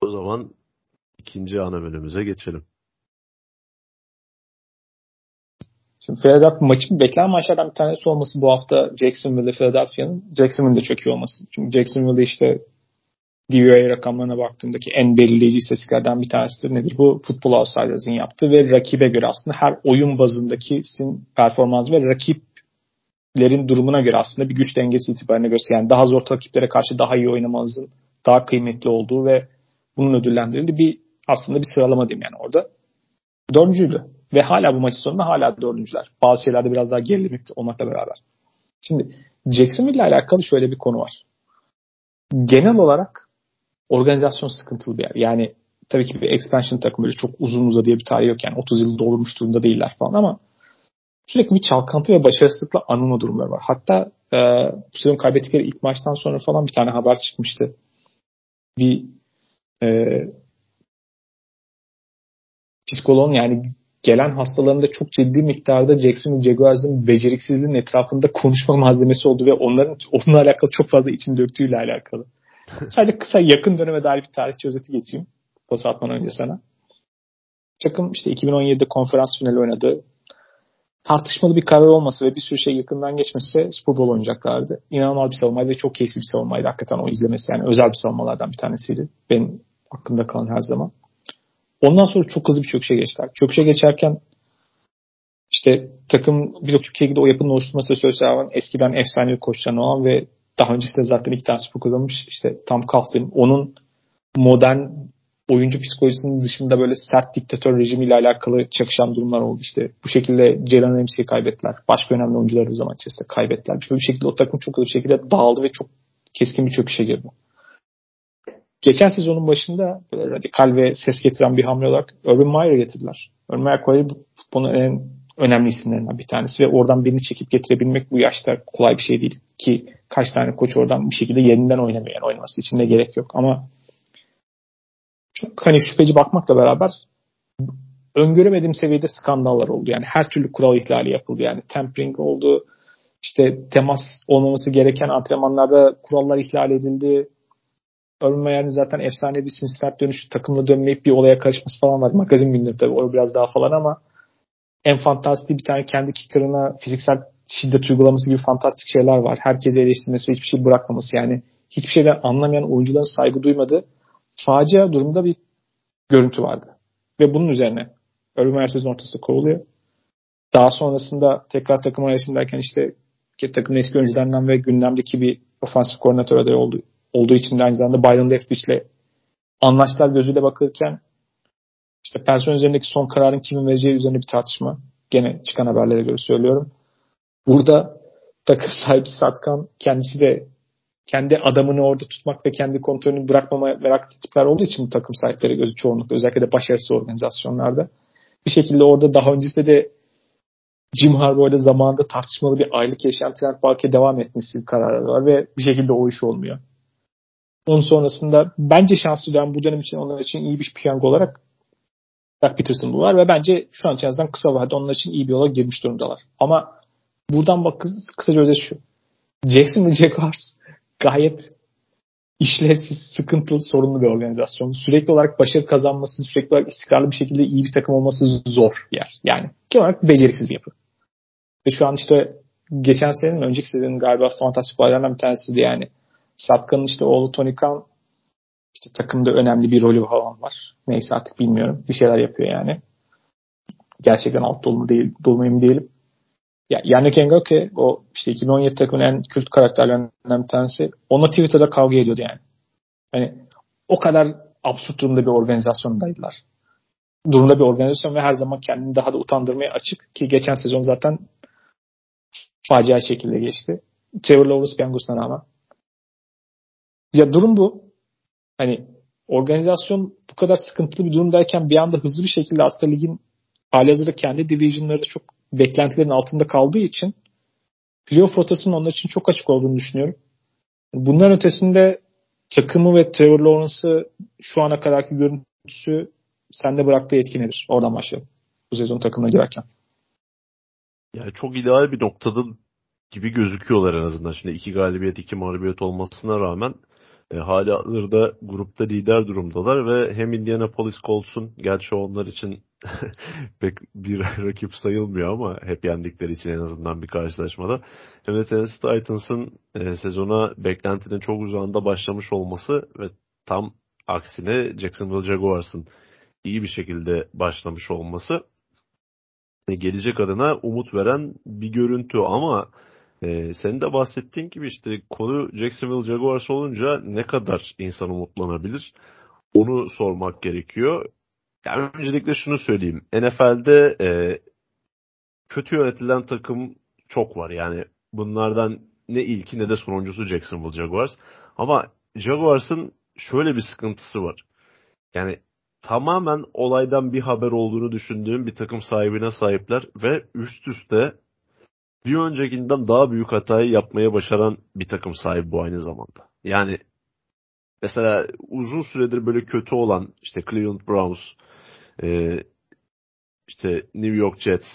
S2: O zaman ikinci ana bölümümüze geçelim.
S1: Şimdi Philadelphia maçın beklenen maçlardan bir tanesi olması bu hafta Jacksonville ile Philadelphia'nın Jacksonville'de çok iyi olması. Çünkü Jacksonville'de işte DVOA rakamlarına baktığımdaki en belirleyici istatistiklerden bir tanesidir. Nedir bu? Football Outsiders'ın yaptığı ve rakibe göre aslında her oyun bazındaki sizin performans ve rakiplerin durumuna göre aslında bir güç dengesi itibariyle gösteriyor. Yani daha zor rakiplere karşı daha iyi oynamanızın daha kıymetli olduğu ve bunun ödüllendirildiği bir aslında bir sıralama diyeyim yani orada. Dördüncüydü. Ve hala bu maçın sonunda hala dördüncüler. Bazı şeylerde biraz daha gerilemek olmakla beraber. Şimdi Jacksonville ile alakalı şöyle bir konu var. Genel olarak organizasyon sıkıntılı bir yer. Yani tabii ki bir expansion takım böyle çok uzun uzadıya bir tarih yok. Yani 30 yıl doldurmuş durumda değiller falan ama sürekli bir çalkantı ve başarısızlıkla anılma durumları var. Hatta e, bu sezon kaybettikleri ilk maçtan sonra falan bir tane haber çıkmıştı. Bir e, psikoloğun yani gelen hastalarında çok ciddi miktarda Jackson Jaguars'ın beceriksizliğinin etrafında konuşma [laughs] malzemesi oldu ve onların onunla alakalı çok fazla için döktüğüyle alakalı. [laughs] Sadece kısa yakın döneme dair bir tarihçi özeti geçeyim. Pas atmadan önce sana. Takım işte 2017'de konferans finali oynadı. Tartışmalı bir karar olması ve bir sürü şey yakından geçmesi Super Bowl oynayacaklardı. İnanılmaz bir savunmaydı ve çok keyifli bir savunmaydı. Hakikaten o izlemesi yani özel bir savunmalardan bir tanesiydi. Benim aklımda kalan her zaman. Ondan sonra çok hızlı bir çöküşe geçtiler. Çöküşe geçerken işte takım birçok Türkiye'de o yapının oluşturması söz olan eskiden efsanevi koçlarını olan ve daha öncesinde zaten iki tane spor kazanmış işte Tom Coughlin. Onun modern oyuncu psikolojisinin dışında böyle sert diktatör rejimiyle alakalı çakışan durumlar oldu. İşte bu şekilde Jalen Ramsey'i kaybettiler. Başka önemli oyuncuları zaman içerisinde kaybettiler. Böyle bir şekilde o takım çok hızlı bir şekilde dağıldı ve çok keskin bir çöküşe girdi. Geçen sezonun başında böyle radikal ve ses getiren bir hamle olarak Urban Meyer getirdiler. Urban Meyer kolay futbolun en önemli isimlerinden bir tanesi ve oradan birini çekip getirebilmek bu yaşta kolay bir şey değil ki kaç tane koç oradan bir şekilde yerinden oynamıyor. Yani oynaması için de gerek yok ama çok hani şüpheci bakmakla beraber öngöremediğim seviyede skandallar oldu. Yani her türlü kural ihlali yapıldı. Yani tampering oldu. İşte temas olmaması gereken antrenmanlarda kurallar ihlal edildi. Urban Meyer'in zaten efsane bir Cincinnati dönüşü takımla dönmeyip bir olaya karışması falan var. Magazin günleri tabii o biraz daha falan ama en fantastik bir tane kendi kicker'ına fiziksel şiddet uygulaması gibi fantastik şeyler var. Herkesi eleştirmesi ve hiçbir şey bırakmaması. Yani hiçbir şeyden anlamayan oyuncuların saygı duymadığı facia durumda bir görüntü vardı. Ve bunun üzerine Urban Meyer sezon ortasında kovuluyor. Daha sonrasında tekrar takım arayışındayken işte takımın eski oyuncularından ve gündemdeki bir ofansif koordinatör adayı oldu, olduğu için de aynı zamanda Byron Leftwich ile anlaştılar gözüyle bakırken işte personel üzerindeki son kararın kimin vereceği üzerine bir tartışma. Gene çıkan haberlere göre söylüyorum. Burada takım sahibi Satkan kendisi de kendi adamını orada tutmak ve kendi kontrolünü bırakmama meraklı tipler olduğu için takım sahipleri gözü çoğunlukla özellikle de başarısız organizasyonlarda bir şekilde orada daha öncesinde de Jim Harbaugh'da zamanında tartışmalı bir aylık yaşayan Trent Balk'e devam etmesi kararı var ve bir şekilde o iş olmuyor. Onun sonrasında bence şanslı dönem bu dönem için onlar için iyi bir piyango olarak Doug Peterson var ve bence şu an en kısa vadede onlar için iyi bir yola girmiş durumdalar. Ama buradan bak kısaca özet şu. Jackson ve Jaguars gayet işlevsiz, sıkıntılı, sorunlu bir organizasyon. Sürekli olarak başarı kazanması, sürekli olarak istikrarlı bir şekilde iyi bir takım olması zor bir yer. Yani genel olarak beceriksiz bir yapı. Ve şu an işte geçen senenin önceki senenin galiba fantastik olaylarından bir tanesiydi yani. Satka'nın işte oğlu Tony Khan İşte takımda önemli bir rolü falan var. Neyse artık bilmiyorum. Bir şeyler yapıyor yani. Gerçekten alt dolu değil, dolu mu değilim. Ya, yani Kengoke o işte 2017 takımın en kült karakterlerinden bir tanesi. Onunla Twitter'da kavga ediyordu yani. Hani o kadar absürt durumda bir organizasyondaydılar. Durumda bir organizasyon ve her zaman kendini daha da utandırmaya açık ki geçen sezon zaten facia şekilde geçti. Trevor Lawrence Bengals'ına rağmen. Ya durum bu. Hani organizasyon bu kadar sıkıntılı bir durumdayken bir anda hızlı bir şekilde aslında ligin halihazırda kendi divisionları çok beklentilerin altında kaldığı için playoff rotasının onlar için çok açık olduğunu düşünüyorum. Bundan ötesinde takımı ve Trevor Lawrence'ı şu ana kadarki görüntüsü sende bıraktığı etki nedir? Oradan başlayalım. Bu sezon takımına girerken.
S2: Yani çok ideal bir noktada gibi gözüküyorlar en azından. Şimdi iki galibiyet, iki mağlubiyet olmasına rağmen e, hali hazırda grupta lider durumdalar ve hem Indianapolis Colts'un gerçi onlar için [laughs] pek bir [laughs] rakip sayılmıyor ama hep yendikleri için en azından bir karşılaşmada. Hem de Tennessee Titans'ın e, sezona beklentinin çok uzağında başlamış olması ve tam aksine Jacksonville Jaguars'ın iyi bir şekilde başlamış olması e, gelecek adına umut veren bir görüntü ama ee, senin de bahsettiğin gibi işte konu Jacksonville Jaguars olunca ne kadar insan umutlanabilir? Onu sormak gerekiyor. Yani öncelikle şunu söyleyeyim. NFL'de e, kötü yönetilen takım çok var. Yani bunlardan ne ilki ne de sonuncusu Jacksonville Jaguars. Ama Jaguars'ın şöyle bir sıkıntısı var. Yani tamamen olaydan bir haber olduğunu düşündüğüm bir takım sahibine sahipler ve üst üste bir öncekinden daha büyük hatayı yapmaya başaran bir takım sahibi bu aynı zamanda. Yani mesela uzun süredir böyle kötü olan işte Cleveland Browns, e, işte New York Jets,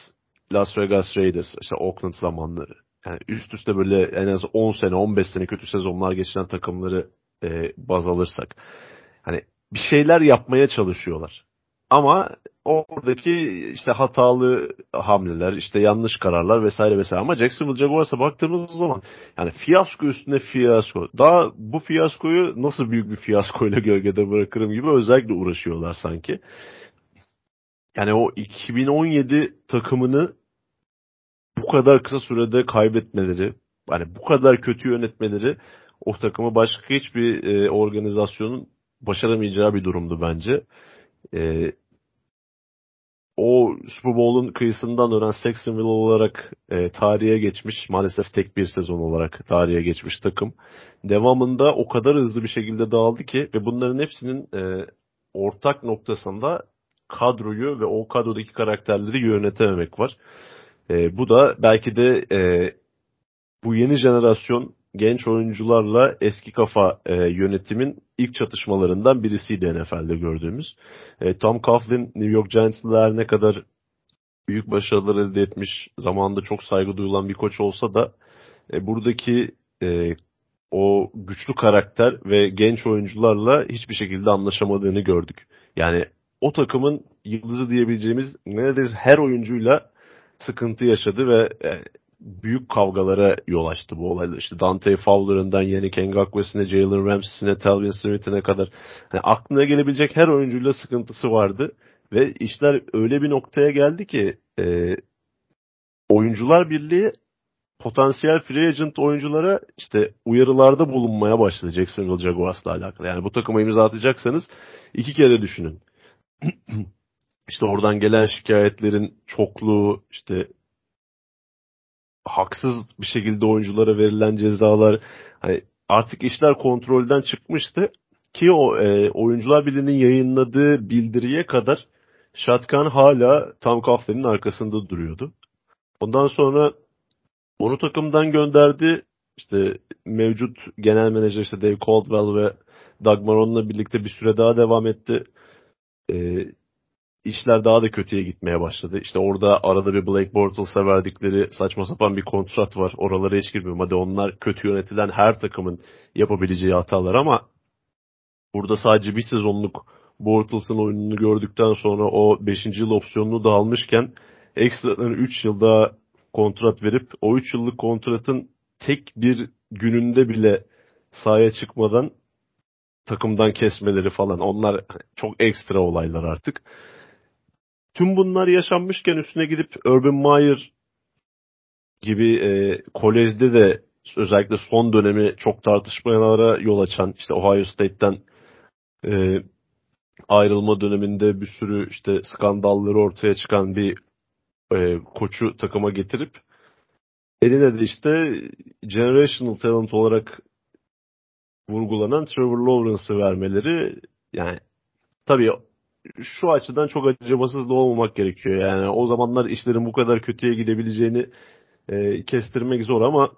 S2: Las Vegas Raiders, işte Oakland zamanları. Yani üst üste böyle en az 10 sene, 15 sene kötü sezonlar geçiren takımları e, baz alırsak. Hani bir şeyler yapmaya çalışıyorlar. Ama oradaki işte hatalı hamleler, işte yanlış kararlar vesaire vesaire. Ama Jacksonville Jaguars'a baktığımız zaman yani fiyasko üstüne fiyasko. Daha bu fiyaskoyu nasıl büyük bir fiyaskoyla [laughs] gölgede bırakırım gibi özellikle uğraşıyorlar sanki. Yani o 2017 takımını bu kadar kısa sürede kaybetmeleri, yani bu kadar kötü yönetmeleri o takımı başka hiçbir e, organizasyonun başaramayacağı bir durumdu bence e, o Super Bowl'un kıyısından dönen Saxonville olarak e, tarihe geçmiş, maalesef tek bir sezon olarak tarihe geçmiş takım. Devamında o kadar hızlı bir şekilde dağıldı ki ve bunların hepsinin e, ortak noktasında kadroyu ve o kadrodaki karakterleri yönetememek var. E, bu da belki de e, bu yeni jenerasyon genç oyuncularla eski kafa e, yönetimin ilk çatışmalarından birisiydi NFL'de gördüğümüz. E, Tom Coughlin New York Giants'la ne kadar büyük başarılar elde etmiş, zamanında çok saygı duyulan bir koç olsa da e, buradaki e, o güçlü karakter ve genç oyuncularla hiçbir şekilde anlaşamadığını gördük. Yani o takımın yıldızı diyebileceğimiz neredeyse her oyuncuyla sıkıntı yaşadı ve e, büyük kavgalara yol açtı bu olaylar. İşte Dante Fowler'ından Yannick Ngakwe'sine, Jalen Ramsey'sine, Telvin Smith'ine kadar yani aklına gelebilecek her oyuncuyla sıkıntısı vardı. Ve işler öyle bir noktaya geldi ki e, oyuncular birliği potansiyel free agent oyunculara işte uyarılarda bulunmaya başladı Jacksonville Jaguars'la alakalı. Yani bu takıma imza atacaksanız iki kere düşünün. [clears throat] İşte oradan gelen şikayetlerin çokluğu, işte haksız bir şekilde oyunculara verilen cezalar hani artık işler kontrolden çıkmıştı ki o e, oyuncular birliğinin yayınladığı bildiriye kadar Şatkan hala Tam Kafler'in arkasında duruyordu. Ondan sonra onu takımdan gönderdi. İşte mevcut genel menajer işte Dave Caldwell ve Doug Marone'la birlikte bir süre daha devam etti. Ee, işler daha da kötüye gitmeye başladı. İşte orada arada bir Blake Bortles'a verdikleri saçma sapan bir kontrat var. Oralara hiç girmiyorum. Hadi onlar kötü yönetilen her takımın yapabileceği hatalar ama burada sadece bir sezonluk Bortles'ın oyununu gördükten sonra o 5. yıl opsiyonunu da almışken ekstradan 3 yıl daha kontrat verip o 3 yıllık kontratın tek bir gününde bile sahaya çıkmadan takımdan kesmeleri falan onlar çok ekstra olaylar artık. Tüm bunlar yaşanmışken üstüne gidip Urban Meyer gibi e, kolejde de özellikle son dönemi çok tartışmalara yol açan işte Ohio State'ten e, ayrılma döneminde bir sürü işte skandalları ortaya çıkan bir e, koçu takıma getirip eline de işte generational talent olarak vurgulanan Trevor Lawrence'ı vermeleri yani tabii şu açıdan çok acımasız da olmamak gerekiyor. Yani o zamanlar işlerin bu kadar kötüye gidebileceğini e, kestirmek zor ama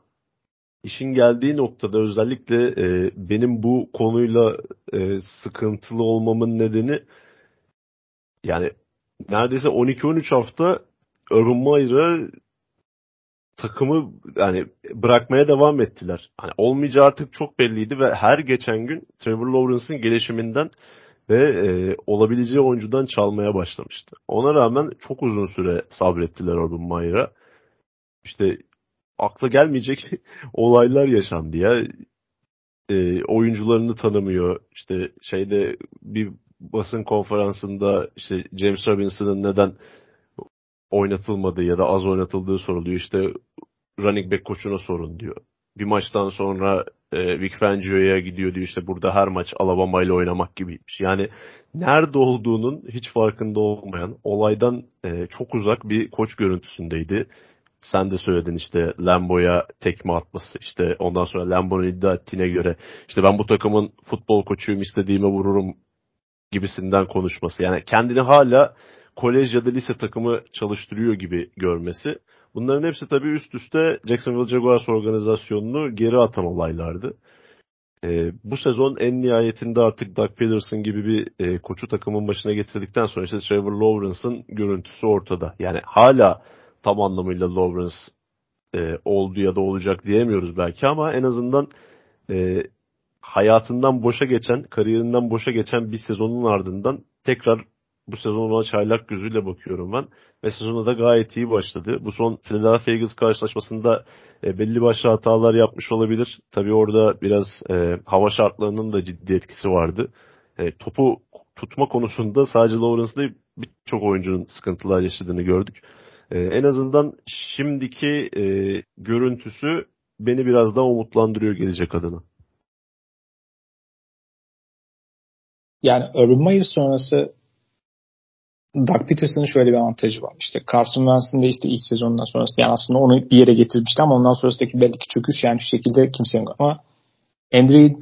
S2: işin geldiği noktada özellikle e, benim bu konuyla e, sıkıntılı olmamın nedeni yani neredeyse 12-13 hafta Urban Meyer'a takımı yani bırakmaya devam ettiler. Hani olmayacağı artık çok belliydi ve her geçen gün Trevor Lawrence'ın gelişiminden ve e, olabileceği oyuncudan çalmaya başlamıştı. Ona rağmen çok uzun süre sabrettiler Urban Meyer'a. İşte akla gelmeyecek [laughs] olaylar yaşandı ya. E, oyuncularını tanımıyor. İşte şeyde bir basın konferansında işte James Robinson'ın neden oynatılmadığı ya da az oynatıldığı soruluyor. İşte running back koçuna sorun diyor. Bir maçtan sonra e, Vic Fangio'ya gidiyor diyor işte burada her maç Alabama ile oynamak gibiymiş. Yani nerede olduğunun hiç farkında olmayan olaydan e, çok uzak bir koç görüntüsündeydi. Sen de söyledin işte Lambo'ya tekme atması işte ondan sonra Lambo'nun iddia ettiğine göre işte ben bu takımın futbol koçuyum istediğime vururum gibisinden konuşması. Yani kendini hala kolej ya da lise takımı çalıştırıyor gibi görmesi. Bunların hepsi tabii üst üste Jacksonville Jaguars organizasyonunu geri atan olaylardı. E, bu sezon en nihayetinde artık Doug Peterson gibi bir e, koçu takımın başına getirdikten sonra işte Trevor Lawrence'ın görüntüsü ortada. Yani hala tam anlamıyla Lawrence e, oldu ya da olacak diyemiyoruz belki ama en azından e, hayatından boşa geçen, kariyerinden boşa geçen bir sezonun ardından tekrar bu sezon ona çaylak gözüyle bakıyorum ben. Ve sezona da gayet iyi başladı. Bu son Philadelphia Eagles karşılaşmasında e, belli başlı hatalar yapmış olabilir. Tabii orada biraz e, hava şartlarının da ciddi etkisi vardı. E, topu tutma konusunda sadece Lawrence değil birçok oyuncunun sıkıntılar yaşadığını gördük. E, en azından şimdiki e, görüntüsü beni biraz daha umutlandırıyor gelecek adına.
S1: Yani Urban Meyer sonrası Doug Peterson'ın şöyle bir avantajı var. İşte Carson Wentz'in de işte ilk sezonundan sonrası yani aslında onu bir yere getirmişti ama ondan sonrasındaki belki çöküş yani şu şekilde kimsenin ama Andrew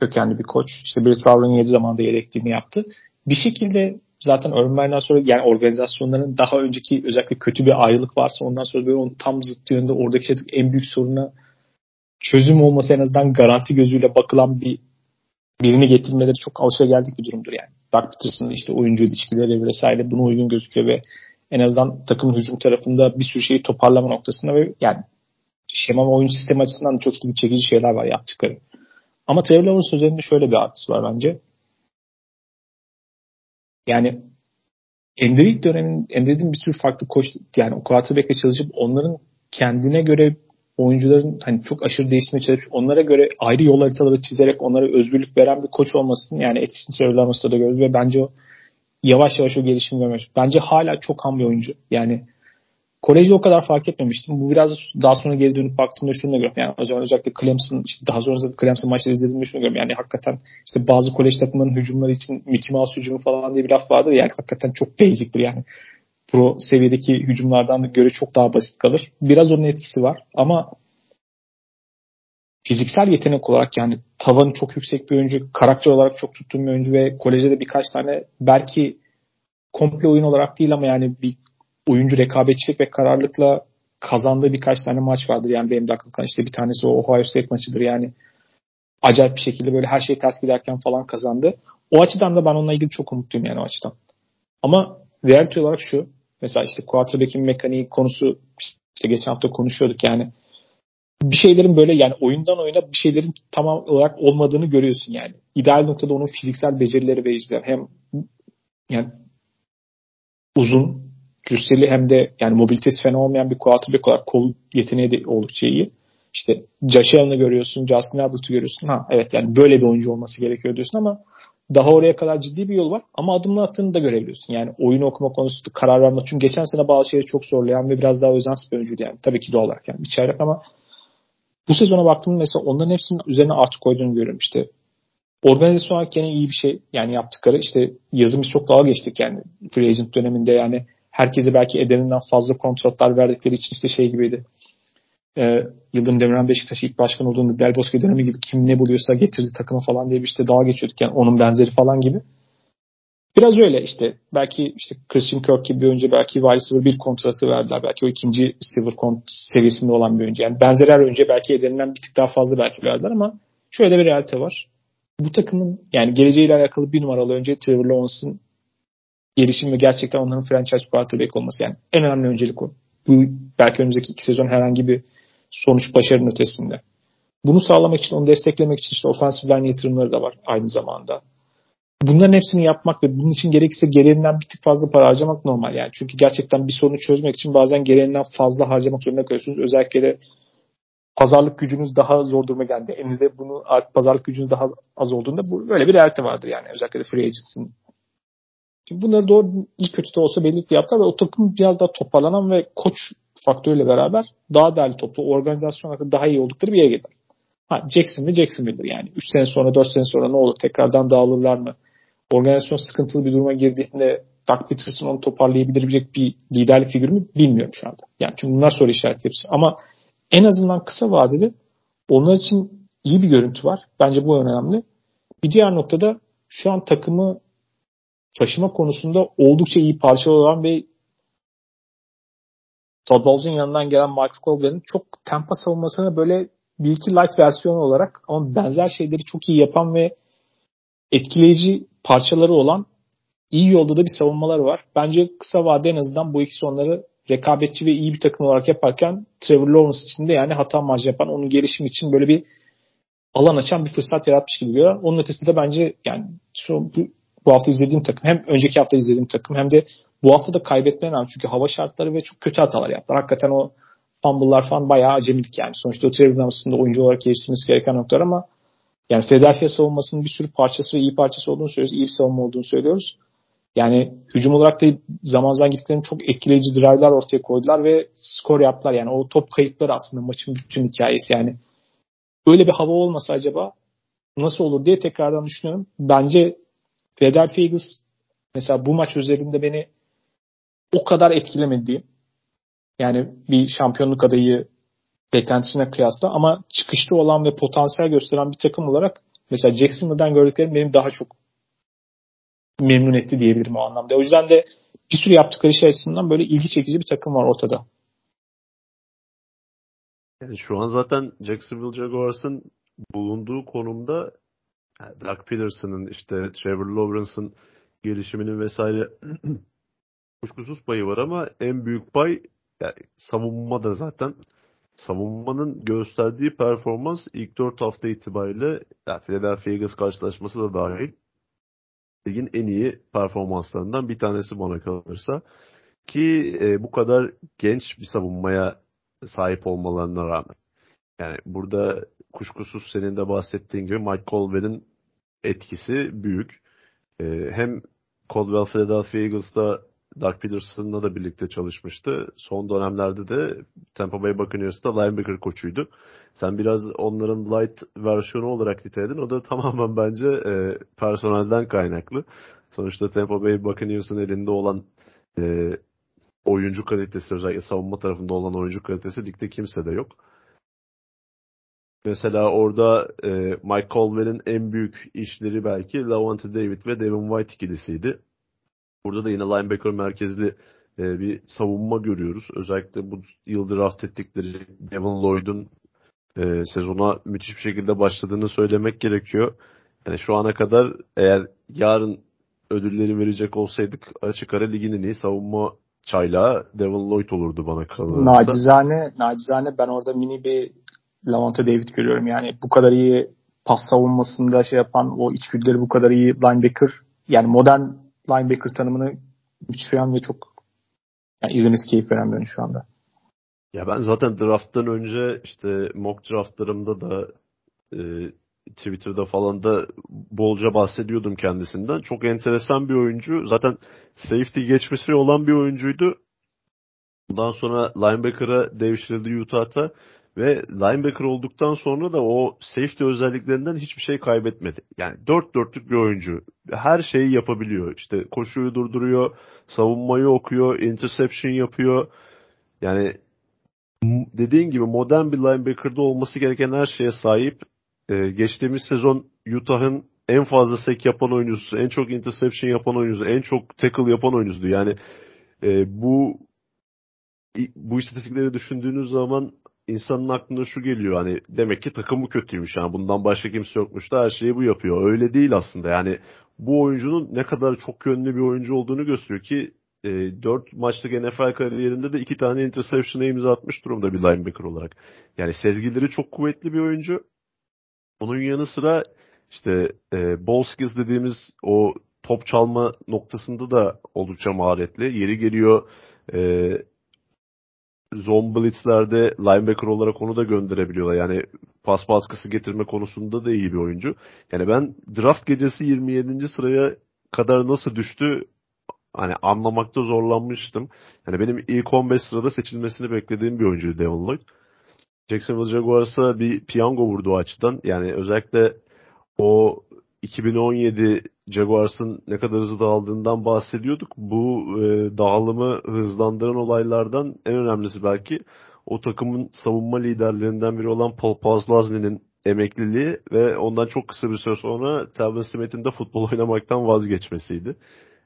S1: kökenli bir koç. İşte Brett Favre'ın 7 zamanında yedekliğini yaptı. Bir şekilde zaten Urban sonra yani organizasyonların daha önceki özellikle kötü bir ayrılık varsa ondan sonra böyle onun tam zıt yönde oradaki şey, en büyük soruna çözüm olması en azından garanti gözüyle bakılan bir birini getirmeleri çok alışageldik bir durumdur yani. Doug Peterson'ın işte oyuncu ilişkileri vesaire buna uygun gözüküyor ve en azından takımın hücum tarafında bir sürü şeyi toparlama noktasında ve yani şema ve oyun sistemi açısından çok ilgi çekici şeyler var yaptıkları. Ama Trevor Lawrence üzerinde şöyle bir artısı var bence. Yani Enderik dönemin Enderik'in bir sürü farklı koç yani o quarterback'le çalışıp onların kendine göre oyuncuların hani çok aşırı değişmeye çalışıp onlara göre ayrı yol haritaları çizerek onlara özgürlük veren bir koç olmasının yani etkisini söylemesi da gördü ve bence o yavaş yavaş o gelişim görmüş. Bence hala çok ham bir oyuncu. Yani kolejde o kadar fark etmemiştim. Bu biraz daha sonra geri dönüp baktığımda şunu da görüyorum. Yani özellikle Clemson, işte daha sonra Clemson maçları izlediğimde şunu görüyorum. Yani hakikaten işte bazı kolej takımlarının hücumları için Mickey Mouse hücumu falan diye bir laf vardır. Yani hakikaten çok basic'tir yani. Pro seviyedeki hücumlardan göre çok daha basit kalır. Biraz onun etkisi var ama fiziksel yetenek olarak yani tavanı çok yüksek bir oyuncu, karakter olarak çok tuttuğum bir oyuncu ve kolejde de birkaç tane belki komple oyun olarak değil ama yani bir oyuncu rekabetçilik ve kararlılıkla kazandığı birkaç tane maç vardır. Yani benim de aklımda işte bir tanesi o Ohio State maçıdır. Yani acayip bir şekilde böyle her şey ters giderken falan kazandı. O açıdan da ben onunla ilgili çok umutluyum yani o açıdan. Ama reality olarak şu. Mesela işte quarterback'in mekaniği konusu işte geçen hafta konuşuyorduk yani bir şeylerin böyle yani oyundan oyuna bir şeylerin tamam olarak olmadığını görüyorsun yani. İdeal noktada onun fiziksel becerileri ve izler hem yani uzun cüsseli hem de yani mobilitesi fena olmayan bir quarterback olarak kol yeteneği de oldukça iyi. işte Josh Allen'ı görüyorsun, Justin Herbert'ı görüyorsun. Ha evet yani böyle bir oyuncu olması gerekiyor diyorsun ama daha oraya kadar ciddi bir yol var ama adımını attığını da görebiliyorsun. Yani oyun okuma konusunda karar verme. Çünkü geçen sene bazı şeyleri çok zorlayan ve biraz daha özensiz bir oyuncuydu yani. Tabii ki doğal olarak yani çaylak ama bu sezona baktığımda mesela onların hepsinin üzerine artık koyduğunu görüyorum işte. Organizasyon olarak gene iyi bir şey yani yaptıkları işte yazımız çok dalga geçtik yani free agent döneminde yani herkese belki edeninden fazla kontratlar verdikleri için işte şey gibiydi. Ee, Yıldırım Demirel Beşiktaş ilk başkan olduğunda Del Bosque dönemi gibi kim ne buluyorsa getirdi takımı falan diye bir işte dalga geçiyorduk yani onun benzeri falan gibi. Biraz öyle işte belki işte Christian Kirk gibi bir oyuncu belki wide receiver bir kontratı verdiler. Belki o ikinci silver kont seviyesinde olan bir oyuncu. Yani benzer her önce belki edenilen bir tık daha fazla belki verdiler ama şöyle bir realite var. Bu takımın yani geleceğiyle alakalı bir numaralı önce Trevor Lawrence'ın gelişimi gerçekten onların franchise quarterback olması. Yani en önemli öncelik o. Bu belki önümüzdeki iki sezon herhangi bir sonuç başarının ötesinde. Bunu sağlamak için, onu desteklemek için işte offensive line yatırımları da var aynı zamanda. Bunların hepsini yapmak ve bunun için gerekirse gereğinden bir tık fazla para harcamak normal yani. Çünkü gerçekten bir sorunu çözmek için bazen gereğinden fazla harcamak zorunda kalıyorsunuz. Özellikle de pazarlık gücünüz daha zor duruma geldi. Elinizde bunu pazarlık gücünüz daha az olduğunda bu böyle bir realite vardır yani. Özellikle de free agents'ın Bunları doğru iyi kötü de olsa belli yaptılar ve o takım biraz daha toparlanan ve koç faktörüyle beraber daha değerli toplu organizasyon olarak daha iyi oldukları bir yere gelirler. Ha Jackson mi Jacksonville'dir yani. 3 sene sonra 4 sene sonra ne olur tekrardan dağılırlar mı? Organizasyon sıkıntılı bir duruma girdiğinde Doug Peterson onu toparlayabilecek bir liderlik figürü mü bilmiyorum şu anda. Yani çünkü bunlar soru işareti hepsi. Ama en azından kısa vadeli onlar için iyi bir görüntü var. Bence bu önemli. Bir diğer noktada şu an takımı taşıma konusunda oldukça iyi parçalı olan ve Todd Bowles'un yanından gelen Michael Colbert'in çok tempo savunmasını böyle bir iki light versiyonu olarak ama benzer şeyleri çok iyi yapan ve etkileyici parçaları olan iyi yolda da bir savunmaları var. Bence kısa vade en azından bu ikisi onları rekabetçi ve iyi bir takım olarak yaparken Trevor Lawrence için de yani hata marjı yapan onun gelişimi için böyle bir alan açan bir fırsat yaratmış gibi görüyorum. Onun ötesinde bence yani şu bu, bu hafta izlediğim takım hem önceki hafta izlediğim takım hem de bu hafta da kaybetmeye rağmen çünkü hava şartları ve çok kötü hatalar yaptılar. Hakikaten o fumble'lar falan bayağı acemilik yani. Sonuçta o Trevor Lawrence'ın oyuncu olarak geliştirmesi gereken noktalar ama yani Philadelphia savunmasının bir sürü parçası ve iyi parçası olduğunu söylüyoruz. İyi bir savunma olduğunu söylüyoruz. Yani hücum olarak da zaman zaman gittiklerini çok etkileyici drive'lar ortaya koydular ve skor yaptılar. Yani o top kayıpları aslında maçın bütün hikayesi yani. Öyle bir hava olmasa acaba nasıl olur diye tekrardan düşünüyorum. Bence Philadelphia Eagles mesela bu maç üzerinde beni o kadar etkilemedi Yani bir şampiyonluk adayı beklentisine kıyasla ama çıkışta olan ve potansiyel gösteren bir takım olarak mesela Jacksonville'dan gördüklerim benim daha çok memnun etti diyebilirim o anlamda. O yüzden de bir sürü yaptıkları şey açısından böyle ilgi çekici bir takım var ortada.
S2: Yani şu an zaten Jacksonville Jaguars'ın bulunduğu konumda Doug Peterson'ın işte Trevor Lawrence'ın gelişiminin vesaire [clears throat] kuşkusuz payı var ama en büyük pay yani savunma da zaten savunmanın gösterdiği performans ilk dört hafta itibariyle yani Philadelphia Eagles karşılaşması da dahil ligin en iyi performanslarından bir tanesi bana kalırsa. Ki e, bu kadar genç bir savunmaya sahip olmalarına rağmen. Yani burada kuşkusuz senin de bahsettiğin gibi Mike Colvin'in etkisi büyük. E, hem Caldwell Philadelphia Eagles'da Doug Peterson'la da birlikte çalışmıştı. Son dönemlerde de Tampa Bay Buccaneers'ta linebacker koçuydu. Sen biraz onların light versiyonu olarak niteledin. O da [laughs] tamamen bence e, personelden kaynaklı. Sonuçta Tampa Bay Buccaneers'ın elinde olan e, oyuncu kalitesi özellikle savunma tarafında olan oyuncu kalitesi ligde kimse de yok. Mesela orada e, Mike Colwell'in en büyük işleri belki Lavonte David ve Devin White ikilisiydi. Burada da yine linebacker merkezli e, bir savunma görüyoruz. Özellikle bu yıl draft ettikleri Devin Lloyd'un e, sezona müthiş bir şekilde başladığını söylemek gerekiyor. Yani şu ana kadar eğer yarın ödülleri verecek olsaydık açık ara ligin en iyi savunma çaylağı Devin Lloyd olurdu bana kalırsa.
S1: Nacizane, nacizane ben orada mini bir Lavonte David görüyorum. Yani bu kadar iyi pas savunmasında şey yapan o içgüdüleri bu kadar iyi linebacker yani modern linebacker tanımını güçleyen ve çok yani izlemesi keyif veren bir şu anda.
S2: Ya ben zaten drafttan önce işte mock draftlarımda da e, Twitter'da falan da bolca bahsediyordum kendisinden. Çok enteresan bir oyuncu. Zaten safety geçmesi olan bir oyuncuydu. Bundan sonra linebacker'a devşirildi Utah'ta ve linebacker olduktan sonra da o safety özelliklerinden hiçbir şey kaybetmedi. Yani dört dörtlük bir oyuncu. Her şeyi yapabiliyor. İşte koşuyu durduruyor, savunmayı okuyor, interception yapıyor. Yani dediğin gibi modern bir linebacker'da olması gereken her şeye sahip. Ee, geçtiğimiz sezon Utah'ın en fazla sek yapan oyuncusu, en çok interception yapan oyuncusu, en çok tackle yapan oyuncusu. Yani e, bu bu istatistikleri düşündüğünüz zaman insanın aklına şu geliyor hani demek ki takımı kötüymüş yani bundan başka kimse yokmuş da her şeyi bu yapıyor. Öyle değil aslında yani bu oyuncunun ne kadar çok yönlü bir oyuncu olduğunu gösteriyor ki e, 4 maçlık NFL kariyerinde de 2 tane interception'a imza atmış durumda bir linebacker olarak. Yani sezgileri çok kuvvetli bir oyuncu. Onun yanı sıra işte e, ball skills dediğimiz o top çalma noktasında da oldukça maharetli. Yeri geliyor e, zone blitzlerde linebacker olarak onu da gönderebiliyorlar. Yani pas baskısı getirme konusunda da iyi bir oyuncu. Yani ben draft gecesi 27. sıraya kadar nasıl düştü hani anlamakta zorlanmıştım. Yani benim ilk 15 sırada seçilmesini beklediğim bir oyuncu Devon Lloyd. Jacksonville Jaguars'a bir piyango vurdu açıdan. Yani özellikle o 2017 Jaguars'ın ne kadar hızlı dağıldığından bahsediyorduk. Bu e, dağılımı hızlandıran olaylardan en önemlisi belki o takımın savunma liderlerinden biri olan Paul Pazlazni'nin emekliliği ve ondan çok kısa bir süre sonra Telvin Smith'in de futbol [laughs] oynamaktan vazgeçmesiydi.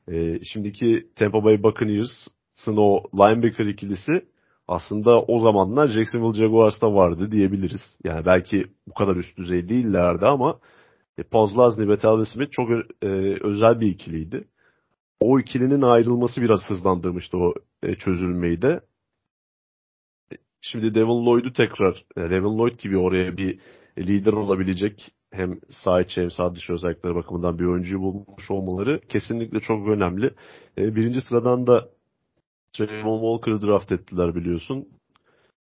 S2: E, şimdiki Tampa Bay Buccaneers'ın o linebacker ikilisi aslında o zamanlar Jacksonville Jaguars'ta vardı diyebiliriz. Yani belki bu kadar üst düzey değillerdi ama e, Pozlazny ve Talvin Smith çok e, özel bir ikiliydi. O ikilinin ayrılması biraz hızlandırmıştı o e, çözülmeyi de. E, şimdi Devin Lloyd'u tekrar, e, Devin Lloyd gibi oraya bir lider olabilecek hem sağ içi hem sağ dışı özellikleri bakımından bir oyuncuyu bulmuş olmaları kesinlikle çok önemli. E, birinci sıradan da Trayvon Walker'ı draft ettiler biliyorsun.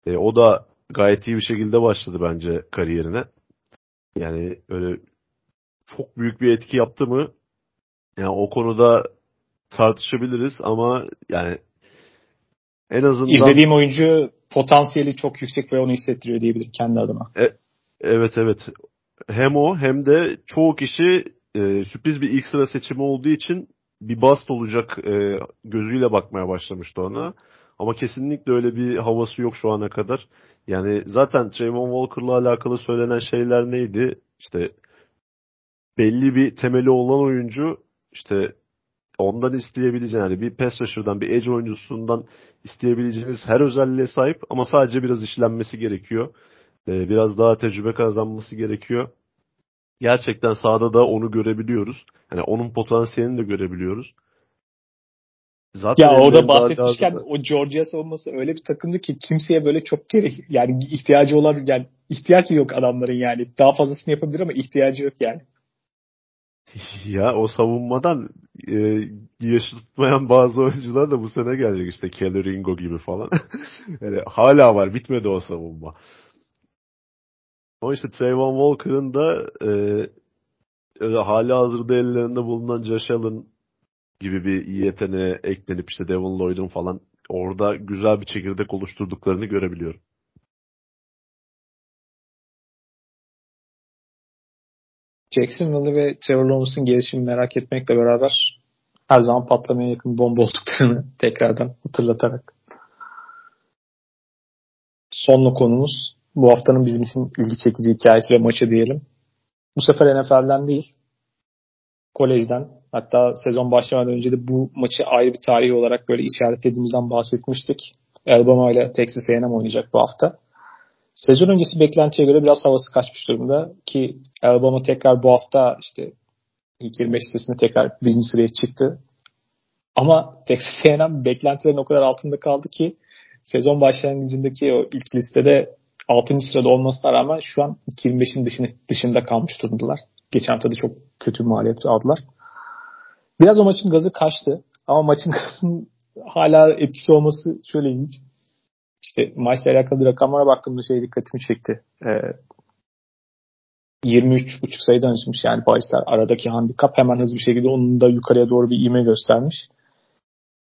S2: E, o da gayet iyi bir şekilde başladı bence kariyerine. Yani öyle çok büyük bir etki yaptı mı? Yani o konuda tartışabiliriz ama yani en azından
S1: izlediğim oyuncu potansiyeli çok yüksek ve onu hissettiriyor diyebilirim kendi adıma.
S2: E, evet evet. Hem o hem de çoğu kişi e, sürpriz bir ilk sıra seçimi olduğu için bir bast olacak e, gözüyle bakmaya başlamıştı ona. Ama kesinlikle öyle bir havası yok şu ana kadar. Yani zaten Trayvon Walker'la alakalı söylenen şeyler neydi? İşte belli bir temeli olan oyuncu işte ondan isteyebileceğiniz yani bir pass rusher'dan bir edge oyuncusundan isteyebileceğiniz her özelliğe sahip ama sadece biraz işlenmesi gerekiyor. Ee, biraz daha tecrübe kazanması gerekiyor. Gerçekten sahada da onu görebiliyoruz. Yani onun potansiyelini de görebiliyoruz.
S1: Zaten ya o da bahsetmişken da... o Georgia savunması öyle bir takımdı ki kimseye böyle çok gerek yani ihtiyacı olan yani ihtiyacı yok adamların yani. Daha fazlasını yapabilir ama ihtiyacı yok yani. [laughs]
S2: Ya o savunmadan e, yaşı tutmayan bazı oyuncular da bu sene gelecek işte Kelly Ringo gibi falan. [laughs] yani hala var bitmedi o savunma. Ama işte Trayvon Walker'ın da e, hali hazırda ellerinde bulunan Josh Allen gibi bir yeteneğe eklenip işte Devon Lloyd'un falan orada güzel bir çekirdek oluşturduklarını görebiliyorum.
S1: Jacksonville'ı ve Trevor Lawrence'ın gelişimini merak etmekle beraber her zaman patlamaya yakın bomba olduklarını [laughs] tekrardan hatırlatarak. Sonlu konumuz bu haftanın bizim için ilgi çekici hikayesi ve maçı diyelim. Bu sefer NFL'den değil, kolejden hatta sezon başlamadan önce de bu maçı ayrı bir tarihi olarak böyle işaretlediğimizden bahsetmiştik. Alabama ile Texas A&M oynayacak bu hafta. Sezon öncesi beklentiye göre biraz havası kaçmış durumda ki Alabama tekrar bu hafta işte ilk 25 listesinde tekrar birinci sıraya çıktı. Ama Texas A&M beklentilerin o kadar altında kaldı ki sezon başlangıcındaki o ilk listede 6. sırada olmasına rağmen şu an 25'in dışında, dışında kalmış durumdalar. Geçen hafta da çok kötü maliyet aldılar. Biraz o maçın gazı kaçtı. Ama maçın [laughs] gazının hala etkisi olması şöyle ilginç. İşte maçla alakalı rakamlara baktığımda şey dikkatimi çekti. Ee, 23.5 sayıdan çıkmış yani bahisler aradaki handikap hemen hızlı bir şekilde onun da yukarıya doğru bir ivme göstermiş.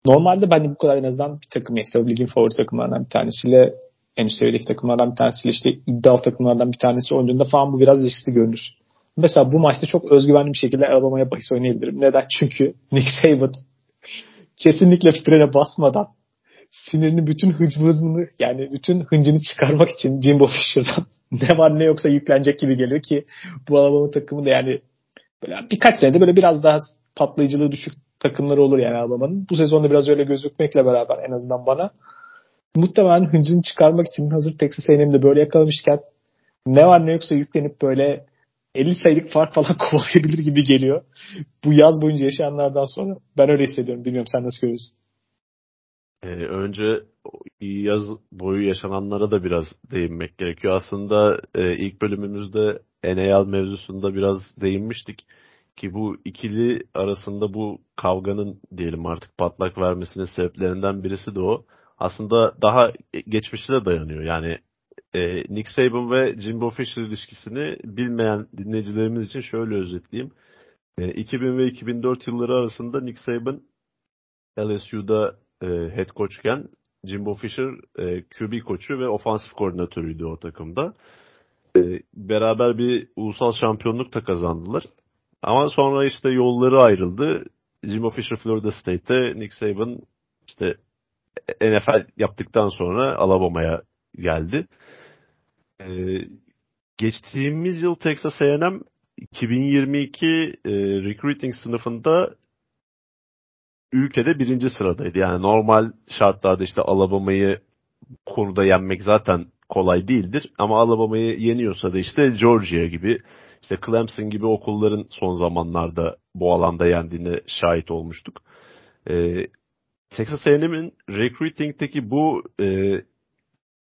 S1: Normalde ben de bu kadar en azından bir takım işte ligin favori takımlarından bir tanesiyle en üst seviyedeki takımlardan bir tanesiyle işte iddialı takımlardan bir tanesi oyuncuğunda falan bu biraz riskli görünür. Mesela bu maçta çok özgüvenli bir şekilde Alabama'ya bahis oynayabilirim. Neden? Çünkü Nick Saban kesinlikle frene basmadan sinirini bütün hıcmızını yani bütün hıncını çıkarmak için Jimbo Fisher'dan [laughs] ne var ne yoksa yüklenecek gibi geliyor ki bu Alabama takımı da yani böyle birkaç senede böyle biraz daha patlayıcılığı düşük takımları olur yani Alabama'nın. Bu sezonda biraz öyle gözükmekle beraber en azından bana muhtemelen hıncını çıkarmak için hazır Texas A&M'de böyle yakalamışken ne var ne yoksa yüklenip böyle 50 sayılık fark falan [laughs] kovalayabilir gibi geliyor. Bu yaz boyunca yaşayanlardan sonra ben öyle hissediyorum. Bilmiyorum sen nasıl görüyorsun?
S2: Ee, önce yaz boyu yaşananlara da biraz değinmek gerekiyor. Aslında e, ilk bölümümüzde NAL mevzusunda biraz değinmiştik ki bu ikili arasında bu kavganın diyelim artık patlak vermesinin sebeplerinden birisi de o. Aslında daha geçmişte de dayanıyor. Yani e, Nick Saban ve Jimbo Fisher ilişkisini bilmeyen dinleyicilerimiz için şöyle özetleyeyim. E, 2000 ve 2004 yılları arasında Nick Saban LSU'da e, head coachken Jimbo Fisher e, QB koçu ve ofansif koordinatörüydü o takımda. E, beraber bir ulusal şampiyonluk da kazandılar. Ama sonra işte yolları ayrıldı. Jimbo Fisher Florida State'te, Nick Saban işte NFL yaptıktan sonra Alabama'ya geldi. Ee, geçtiğimiz yıl Texas A&M 2022 e, recruiting sınıfında ülkede birinci sıradaydı. Yani normal şartlarda işte Alabama'yı konuda yenmek zaten kolay değildir. Ama Alabama'yı yeniyorsa da işte Georgia gibi, işte Clemson gibi okulların son zamanlarda bu alanda yendiğine şahit olmuştuk. Ee, Texas A&M'in recruiting'teki bu e,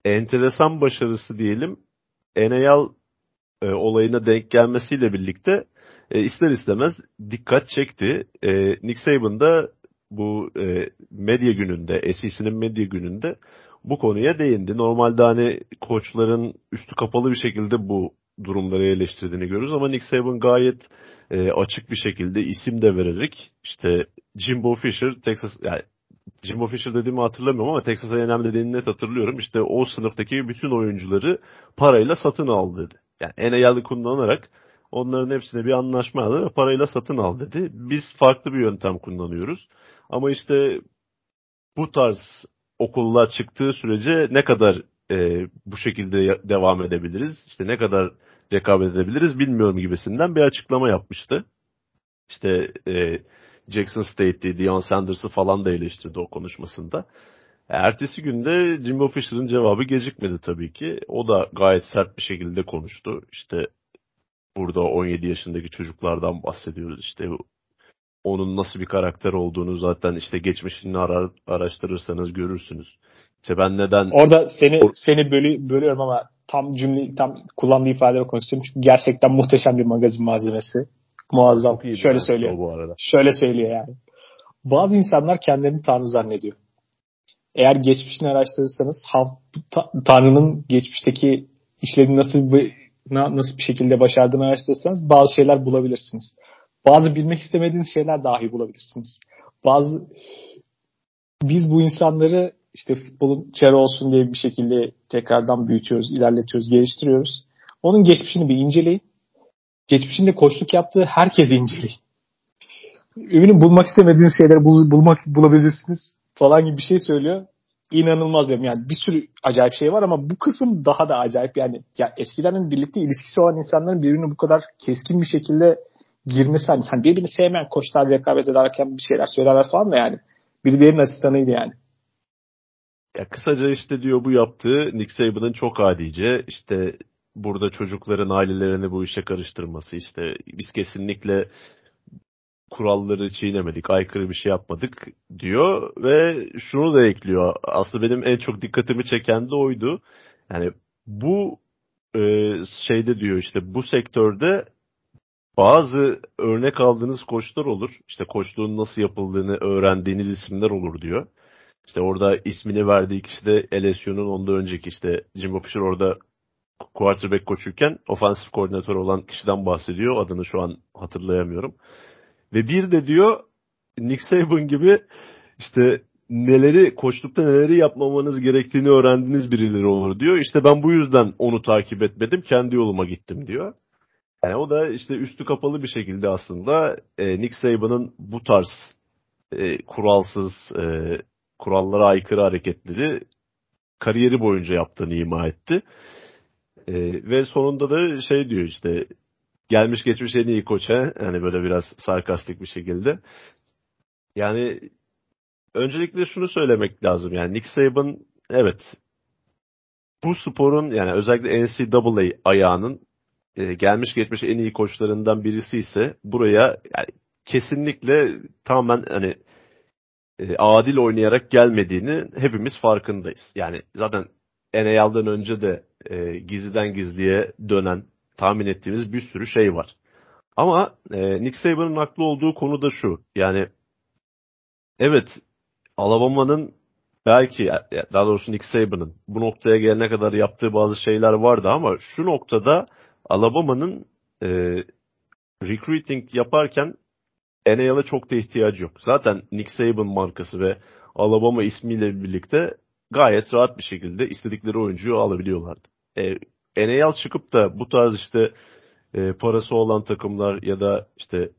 S2: enteresan başarısı diyelim NAL e, olayına denk gelmesiyle birlikte e, ister istemez dikkat çekti. E, Nick Saban da bu e, medya gününde, SEC'nin medya gününde bu konuya değindi. Normalde hani koçların üstü kapalı bir şekilde bu durumları eleştirdiğini görürüz ama Nick Saban gayet e, açık bir şekilde isim de vererek işte Jimbo Fisher, Texas yani Jimbo Fisher dediğimi hatırlamıyorum ama Texas A&M dediğini net hatırlıyorum. İşte o sınıftaki bütün oyuncuları parayla satın al dedi. Yani NAL'ı kullanarak onların hepsine bir anlaşma aldı parayla satın al dedi. Biz farklı bir yöntem kullanıyoruz. Ama işte bu tarz okullar çıktığı sürece ne kadar e, bu şekilde devam edebiliriz, işte ne kadar rekabet edebiliriz bilmiyorum gibisinden bir açıklama yapmıştı. İşte e, Jackson State'ti, Deion Sanders'ı falan da eleştirdi o konuşmasında. Ertesi günde Jimbo Fisher'ın cevabı gecikmedi tabii ki. O da gayet sert bir şekilde konuştu. İşte burada 17 yaşındaki çocuklardan bahsediyoruz. İşte onun nasıl bir karakter olduğunu zaten işte geçmişini arar, araştırırsanız görürsünüz. İşte ben neden...
S1: Orada seni seni bölü, bölüyorum ama tam cümle tam kullandığı ifadeleri konuşuyorum. Çünkü gerçekten muhteşem bir magazin malzemesi. Muazzam. Şöyle söylüyor. Bu arada. Şöyle söylüyor yani. Bazı insanlar kendilerini Tanrı zannediyor. Eğer geçmişini araştırırsanız Tanrı'nın geçmişteki işlerini nasıl bir, nasıl bir şekilde başardığını araştırırsanız bazı şeyler bulabilirsiniz. Bazı bilmek istemediğiniz şeyler dahi bulabilirsiniz. Bazı biz bu insanları işte futbolun çare olsun diye bir şekilde tekrardan büyütüyoruz, ilerletiyoruz, geliştiriyoruz. Onun geçmişini bir inceleyin geçmişinde koçluk yaptığı herkesi inceleyin. Eminim bulmak istemediğiniz şeyleri bul, bulmak bulabilirsiniz falan gibi bir şey söylüyor. İnanılmaz benim yani bir sürü acayip şey var ama bu kısım daha da acayip. Yani ya eskiden birlikte ilişkisi olan insanların birbirine bu kadar keskin bir şekilde girmesi hani, hani birbirini sevmeyen koçlar rekabet ederken bir şeyler söylerler falan da yani. Birbirinin asistanıydı yani.
S2: Ya kısaca işte diyor bu yaptığı Nick Saban'ın çok adice. İşte burada çocukların ailelerini bu işe karıştırması işte biz kesinlikle kuralları çiğnemedik, aykırı bir şey yapmadık diyor ve şunu da ekliyor. Aslında benim en çok dikkatimi çeken de oydu. Yani bu e, şeyde diyor işte bu sektörde bazı örnek aldığınız koçlar olur. İşte koçluğun nasıl yapıldığını öğrendiğiniz isimler olur diyor. İşte orada ismini verdiği kişi de LSU'nun ondan önceki işte Jimbo Fisher orada quarterback koçuyken ofansif koordinatör olan kişiden bahsediyor. Adını şu an hatırlayamıyorum. Ve bir de diyor Nick Saban gibi işte neleri koçlukta neleri yapmamanız gerektiğini öğrendiğiniz birileri olur diyor. İşte ben bu yüzden onu takip etmedim. Kendi yoluma gittim diyor. Yani o da işte üstü kapalı bir şekilde aslında e, Nick Saban'ın bu tarz e, kuralsız, e, kurallara aykırı hareketleri kariyeri boyunca yaptığını ima etti. E, ve sonunda da şey diyor işte gelmiş geçmiş en iyi koç he? Yani böyle biraz sarkastik bir şekilde. Yani öncelikle şunu söylemek lazım. Yani Nick Saban evet bu sporun yani özellikle NCAA ayağının e, gelmiş geçmiş en iyi koçlarından birisi ise buraya yani kesinlikle tamamen hani e, adil oynayarak gelmediğini hepimiz farkındayız. Yani zaten NAL'den önce de e, gizliden gizliye dönen tahmin ettiğimiz bir sürü şey var. Ama e, Nick Saban'ın haklı olduğu konu da şu. Yani evet Alabama'nın belki daha doğrusu Nick Saban'ın bu noktaya gelene kadar yaptığı bazı şeyler vardı ama şu noktada Alabama'nın e, recruiting yaparken NAL'a çok da ihtiyacı yok. Zaten Nick Saban markası ve Alabama ismiyle birlikte gayet rahat bir şekilde istedikleri oyuncuyu alabiliyorlardı. E, NAL çıkıp da bu tarz işte e, parası olan takımlar ya da işte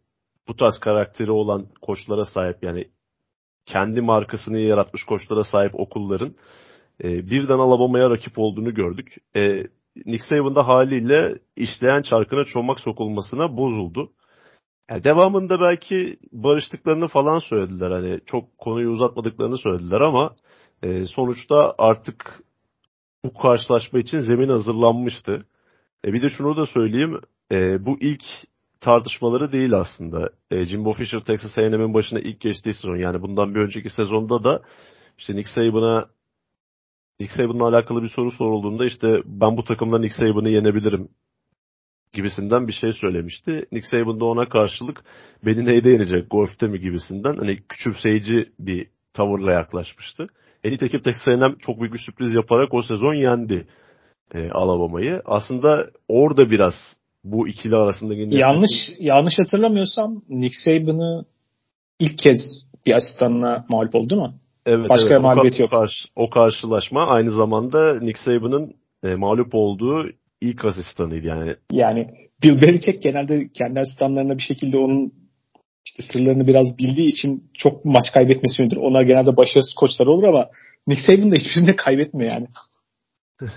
S2: bu tarz karakteri olan koçlara sahip yani kendi markasını yaratmış koçlara sahip okulların e, birden Alabama'ya rakip olduğunu gördük. E, Nick Saban haliyle işleyen çarkına çomak sokulmasına bozuldu. Yani devamında belki barıştıklarını falan söylediler. Hani çok konuyu uzatmadıklarını söylediler ama e, sonuçta artık bu karşılaşma için zemin hazırlanmıştı. E, bir de şunu da söyleyeyim. E, bu ilk tartışmaları değil aslında. E, Jimbo Fisher Texas A&M'in başına ilk geçtiği sezon yani bundan bir önceki sezonda da işte Nick Saban'a Nick Saban'la alakalı bir soru sorulduğunda işte ben bu takımdan Nick Saban'ı yenebilirim gibisinden bir şey söylemişti. Nick Saban da ona karşılık beni neyde yenecek golfte mi gibisinden hani küçümseyici bir tavırla yaklaşmıştı. E nitekim Texas A&M çok büyük bir sürpriz yaparak o sezon yendi e, Alabama'yı. Aslında orada biraz bu ikili arasında
S1: yanlış yanlış hatırlamıyorsam Nick Saban'ı ilk kez bir asistanına mağlup oldu mu?
S2: Evet, Başka evet. mağlubiyeti yok. Karşı, o karşılaşma aynı zamanda Nick Saban'ın e, mağlup olduğu ilk asistanıydı yani.
S1: Yani Bill Belichick genelde kendi asistanlarına bir şekilde onun işte sırlarını biraz bildiği için çok maç kaybetmesi Onlar genelde başarısız koçlar olur ama Nick Saban da hiçbirinde kaybetmiyor yani. [laughs]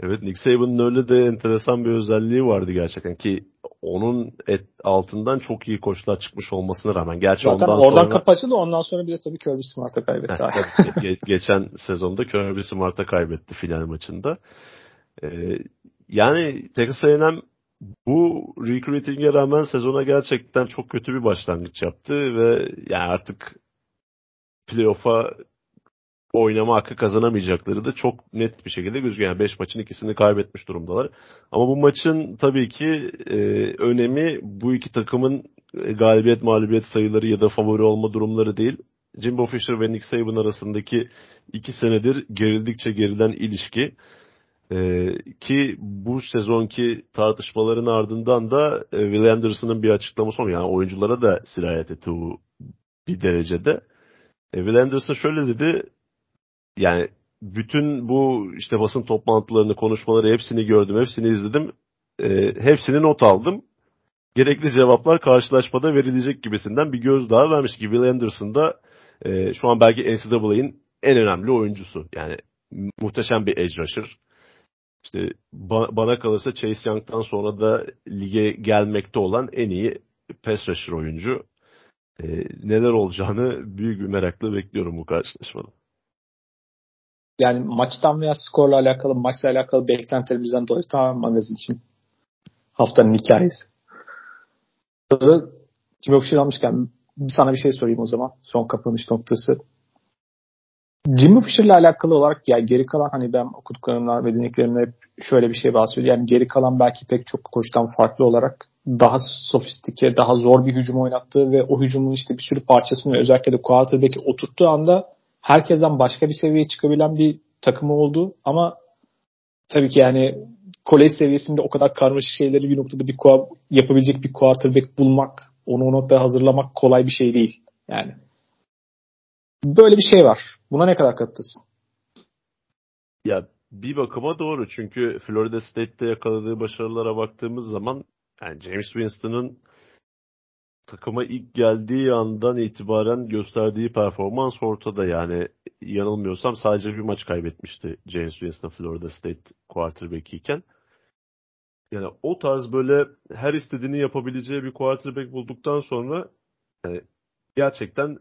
S2: evet Nick Saban'ın öyle de enteresan bir özelliği vardı gerçekten ki onun et, altından çok iyi koçlar çıkmış olmasına rağmen. Gerçi
S1: Zaten
S2: ondan
S1: oradan
S2: sonra...
S1: kapatıldı ondan sonra bir de tabii Kirby Smart'a kaybetti. [laughs]
S2: ge- geçen sezonda Kirby Smart'a kaybetti final maçında. Ee, yani Texas A&M bu recruiting'e rağmen sezona gerçekten çok kötü bir başlangıç yaptı ve yani artık playoff'a oynama hakkı kazanamayacakları da çok net bir şekilde gözüküyor. Yani 5 maçın ikisini kaybetmiş durumdalar. Ama bu maçın tabii ki e, önemi bu iki takımın e, galibiyet mağlubiyet sayıları ya da favori olma durumları değil. Jimbo Fisher ve Nick Saban arasındaki iki senedir gerildikçe gerilen ilişki. Ee, ki bu sezonki tartışmaların ardından da e, Will Anderson'ın bir açıklaması olmuyor. Yani oyunculara da sirayet etti bu bir derecede. E, Will Anderson şöyle dedi. Yani bütün bu işte basın toplantılarını, konuşmaları hepsini gördüm, hepsini izledim. E, hepsini not aldım. Gerekli cevaplar karşılaşmada verilecek gibisinden bir gözdağı vermiş ki Will Anderson da e, şu an belki NCAA'nin en önemli oyuncusu. Yani muhteşem bir edge rusher. İşte ba- bana kalırsa Chase Young'tan sonra da lige gelmekte olan en iyi pass rusher oyuncu. E, neler olacağını büyük bir merakla bekliyorum bu karşılaşmada.
S1: Yani maçtan veya skorla alakalı, maçla alakalı beklentilerimizden dolayı tamamen magazin için haftanın hikayesi. Kim Official şey almışken sana bir şey sorayım o zaman. Son kapanış noktası. Jimmy Fisher'la alakalı olarak yani geri kalan hani ben okuduklarımdan ve dinlediklerimde hep şöyle bir şey bahsediyor. Yani geri kalan belki pek çok koçtan farklı olarak daha sofistike, daha zor bir hücum oynattığı ve o hücumun işte bir sürü parçasını özellikle de quarterback'i oturttuğu anda herkesten başka bir seviyeye çıkabilen bir takımı oldu ama tabii ki yani kolej seviyesinde o kadar karmaşık şeyleri bir noktada bir yapabilecek bir quarterback bulmak, onu o noktaya hazırlamak kolay bir şey değil. Yani böyle bir şey var. Buna ne kadar katırsın?
S2: Ya bir bakıma doğru çünkü Florida State'te yakaladığı başarılara baktığımız zaman yani James Winston'ın takıma ilk geldiği andan itibaren gösterdiği performans ortada. Yani yanılmıyorsam sadece bir maç kaybetmişti James Winston Florida State quarterback iken. Yani o tarz böyle her istediğini yapabileceği bir quarterback bulduktan sonra yani gerçekten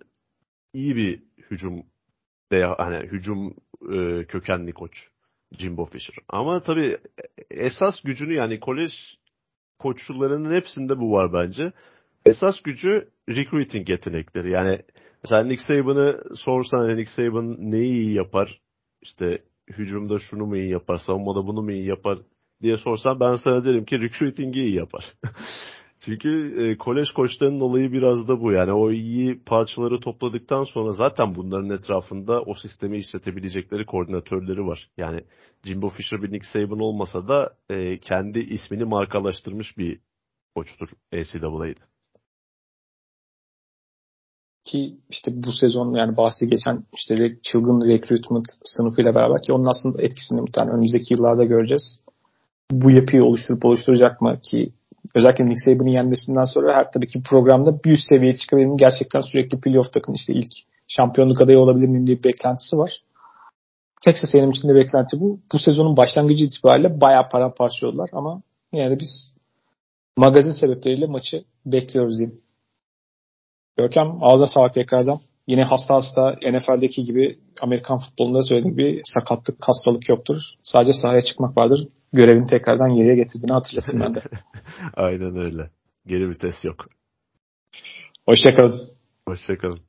S2: iyi bir hücum de hani hücum e, kökenli koç Jimbo Fisher. Ama tabii esas gücünü yani kolej koçlarının hepsinde bu var bence. Esas gücü recruiting yetenekleri. Yani mesela Nick Saban'ı sorsan hani Nick Saban neyi iyi yapar? İşte hücumda şunu mu iyi yapar? Savunmada bunu mu iyi yapar? diye sorsan ben sana derim ki recruiting'i iyi yapar. [laughs] Çünkü e, kolej koçlarının olayı biraz da bu. Yani o iyi parçaları topladıktan sonra zaten bunların etrafında o sistemi işletebilecekleri koordinatörleri var. Yani Jimbo Fisher bir Nick Saban olmasa da e, kendi ismini markalaştırmış bir koçtur NCAA'de.
S1: Ki işte bu sezon yani bahsi geçen işte çılgın recruitment sınıfıyla beraber ki onun aslında etkisini muhtemelen önümüzdeki yıllarda göreceğiz. Bu yapıyı oluşturup oluşturacak mı ki özellikle Nick Saban'ın yenmesinden sonra her tabii ki programda bir üst seviyeye çıkabilir mi? Gerçekten sürekli playoff takım işte ilk şampiyonluk adayı olabilir miyim diye bir beklentisi var. Texas A&M için de beklenti bu. Bu sezonun başlangıcı itibariyle bayağı paramparça oldular ama yani biz magazin sebepleriyle maçı bekliyoruz diyeyim. Görkem ağza sağlık tekrardan. Yine hasta hasta NFL'deki gibi Amerikan futbolunda söylediğim gibi sakatlık, hastalık yoktur. Sadece sahaya çıkmak vardır. Görevini tekrardan yere getirdiğini hatırlatayım ben de. [laughs]
S2: Aynen öyle. Geri vites yok.
S1: Hoşçakalın.
S2: Hoşçakalın.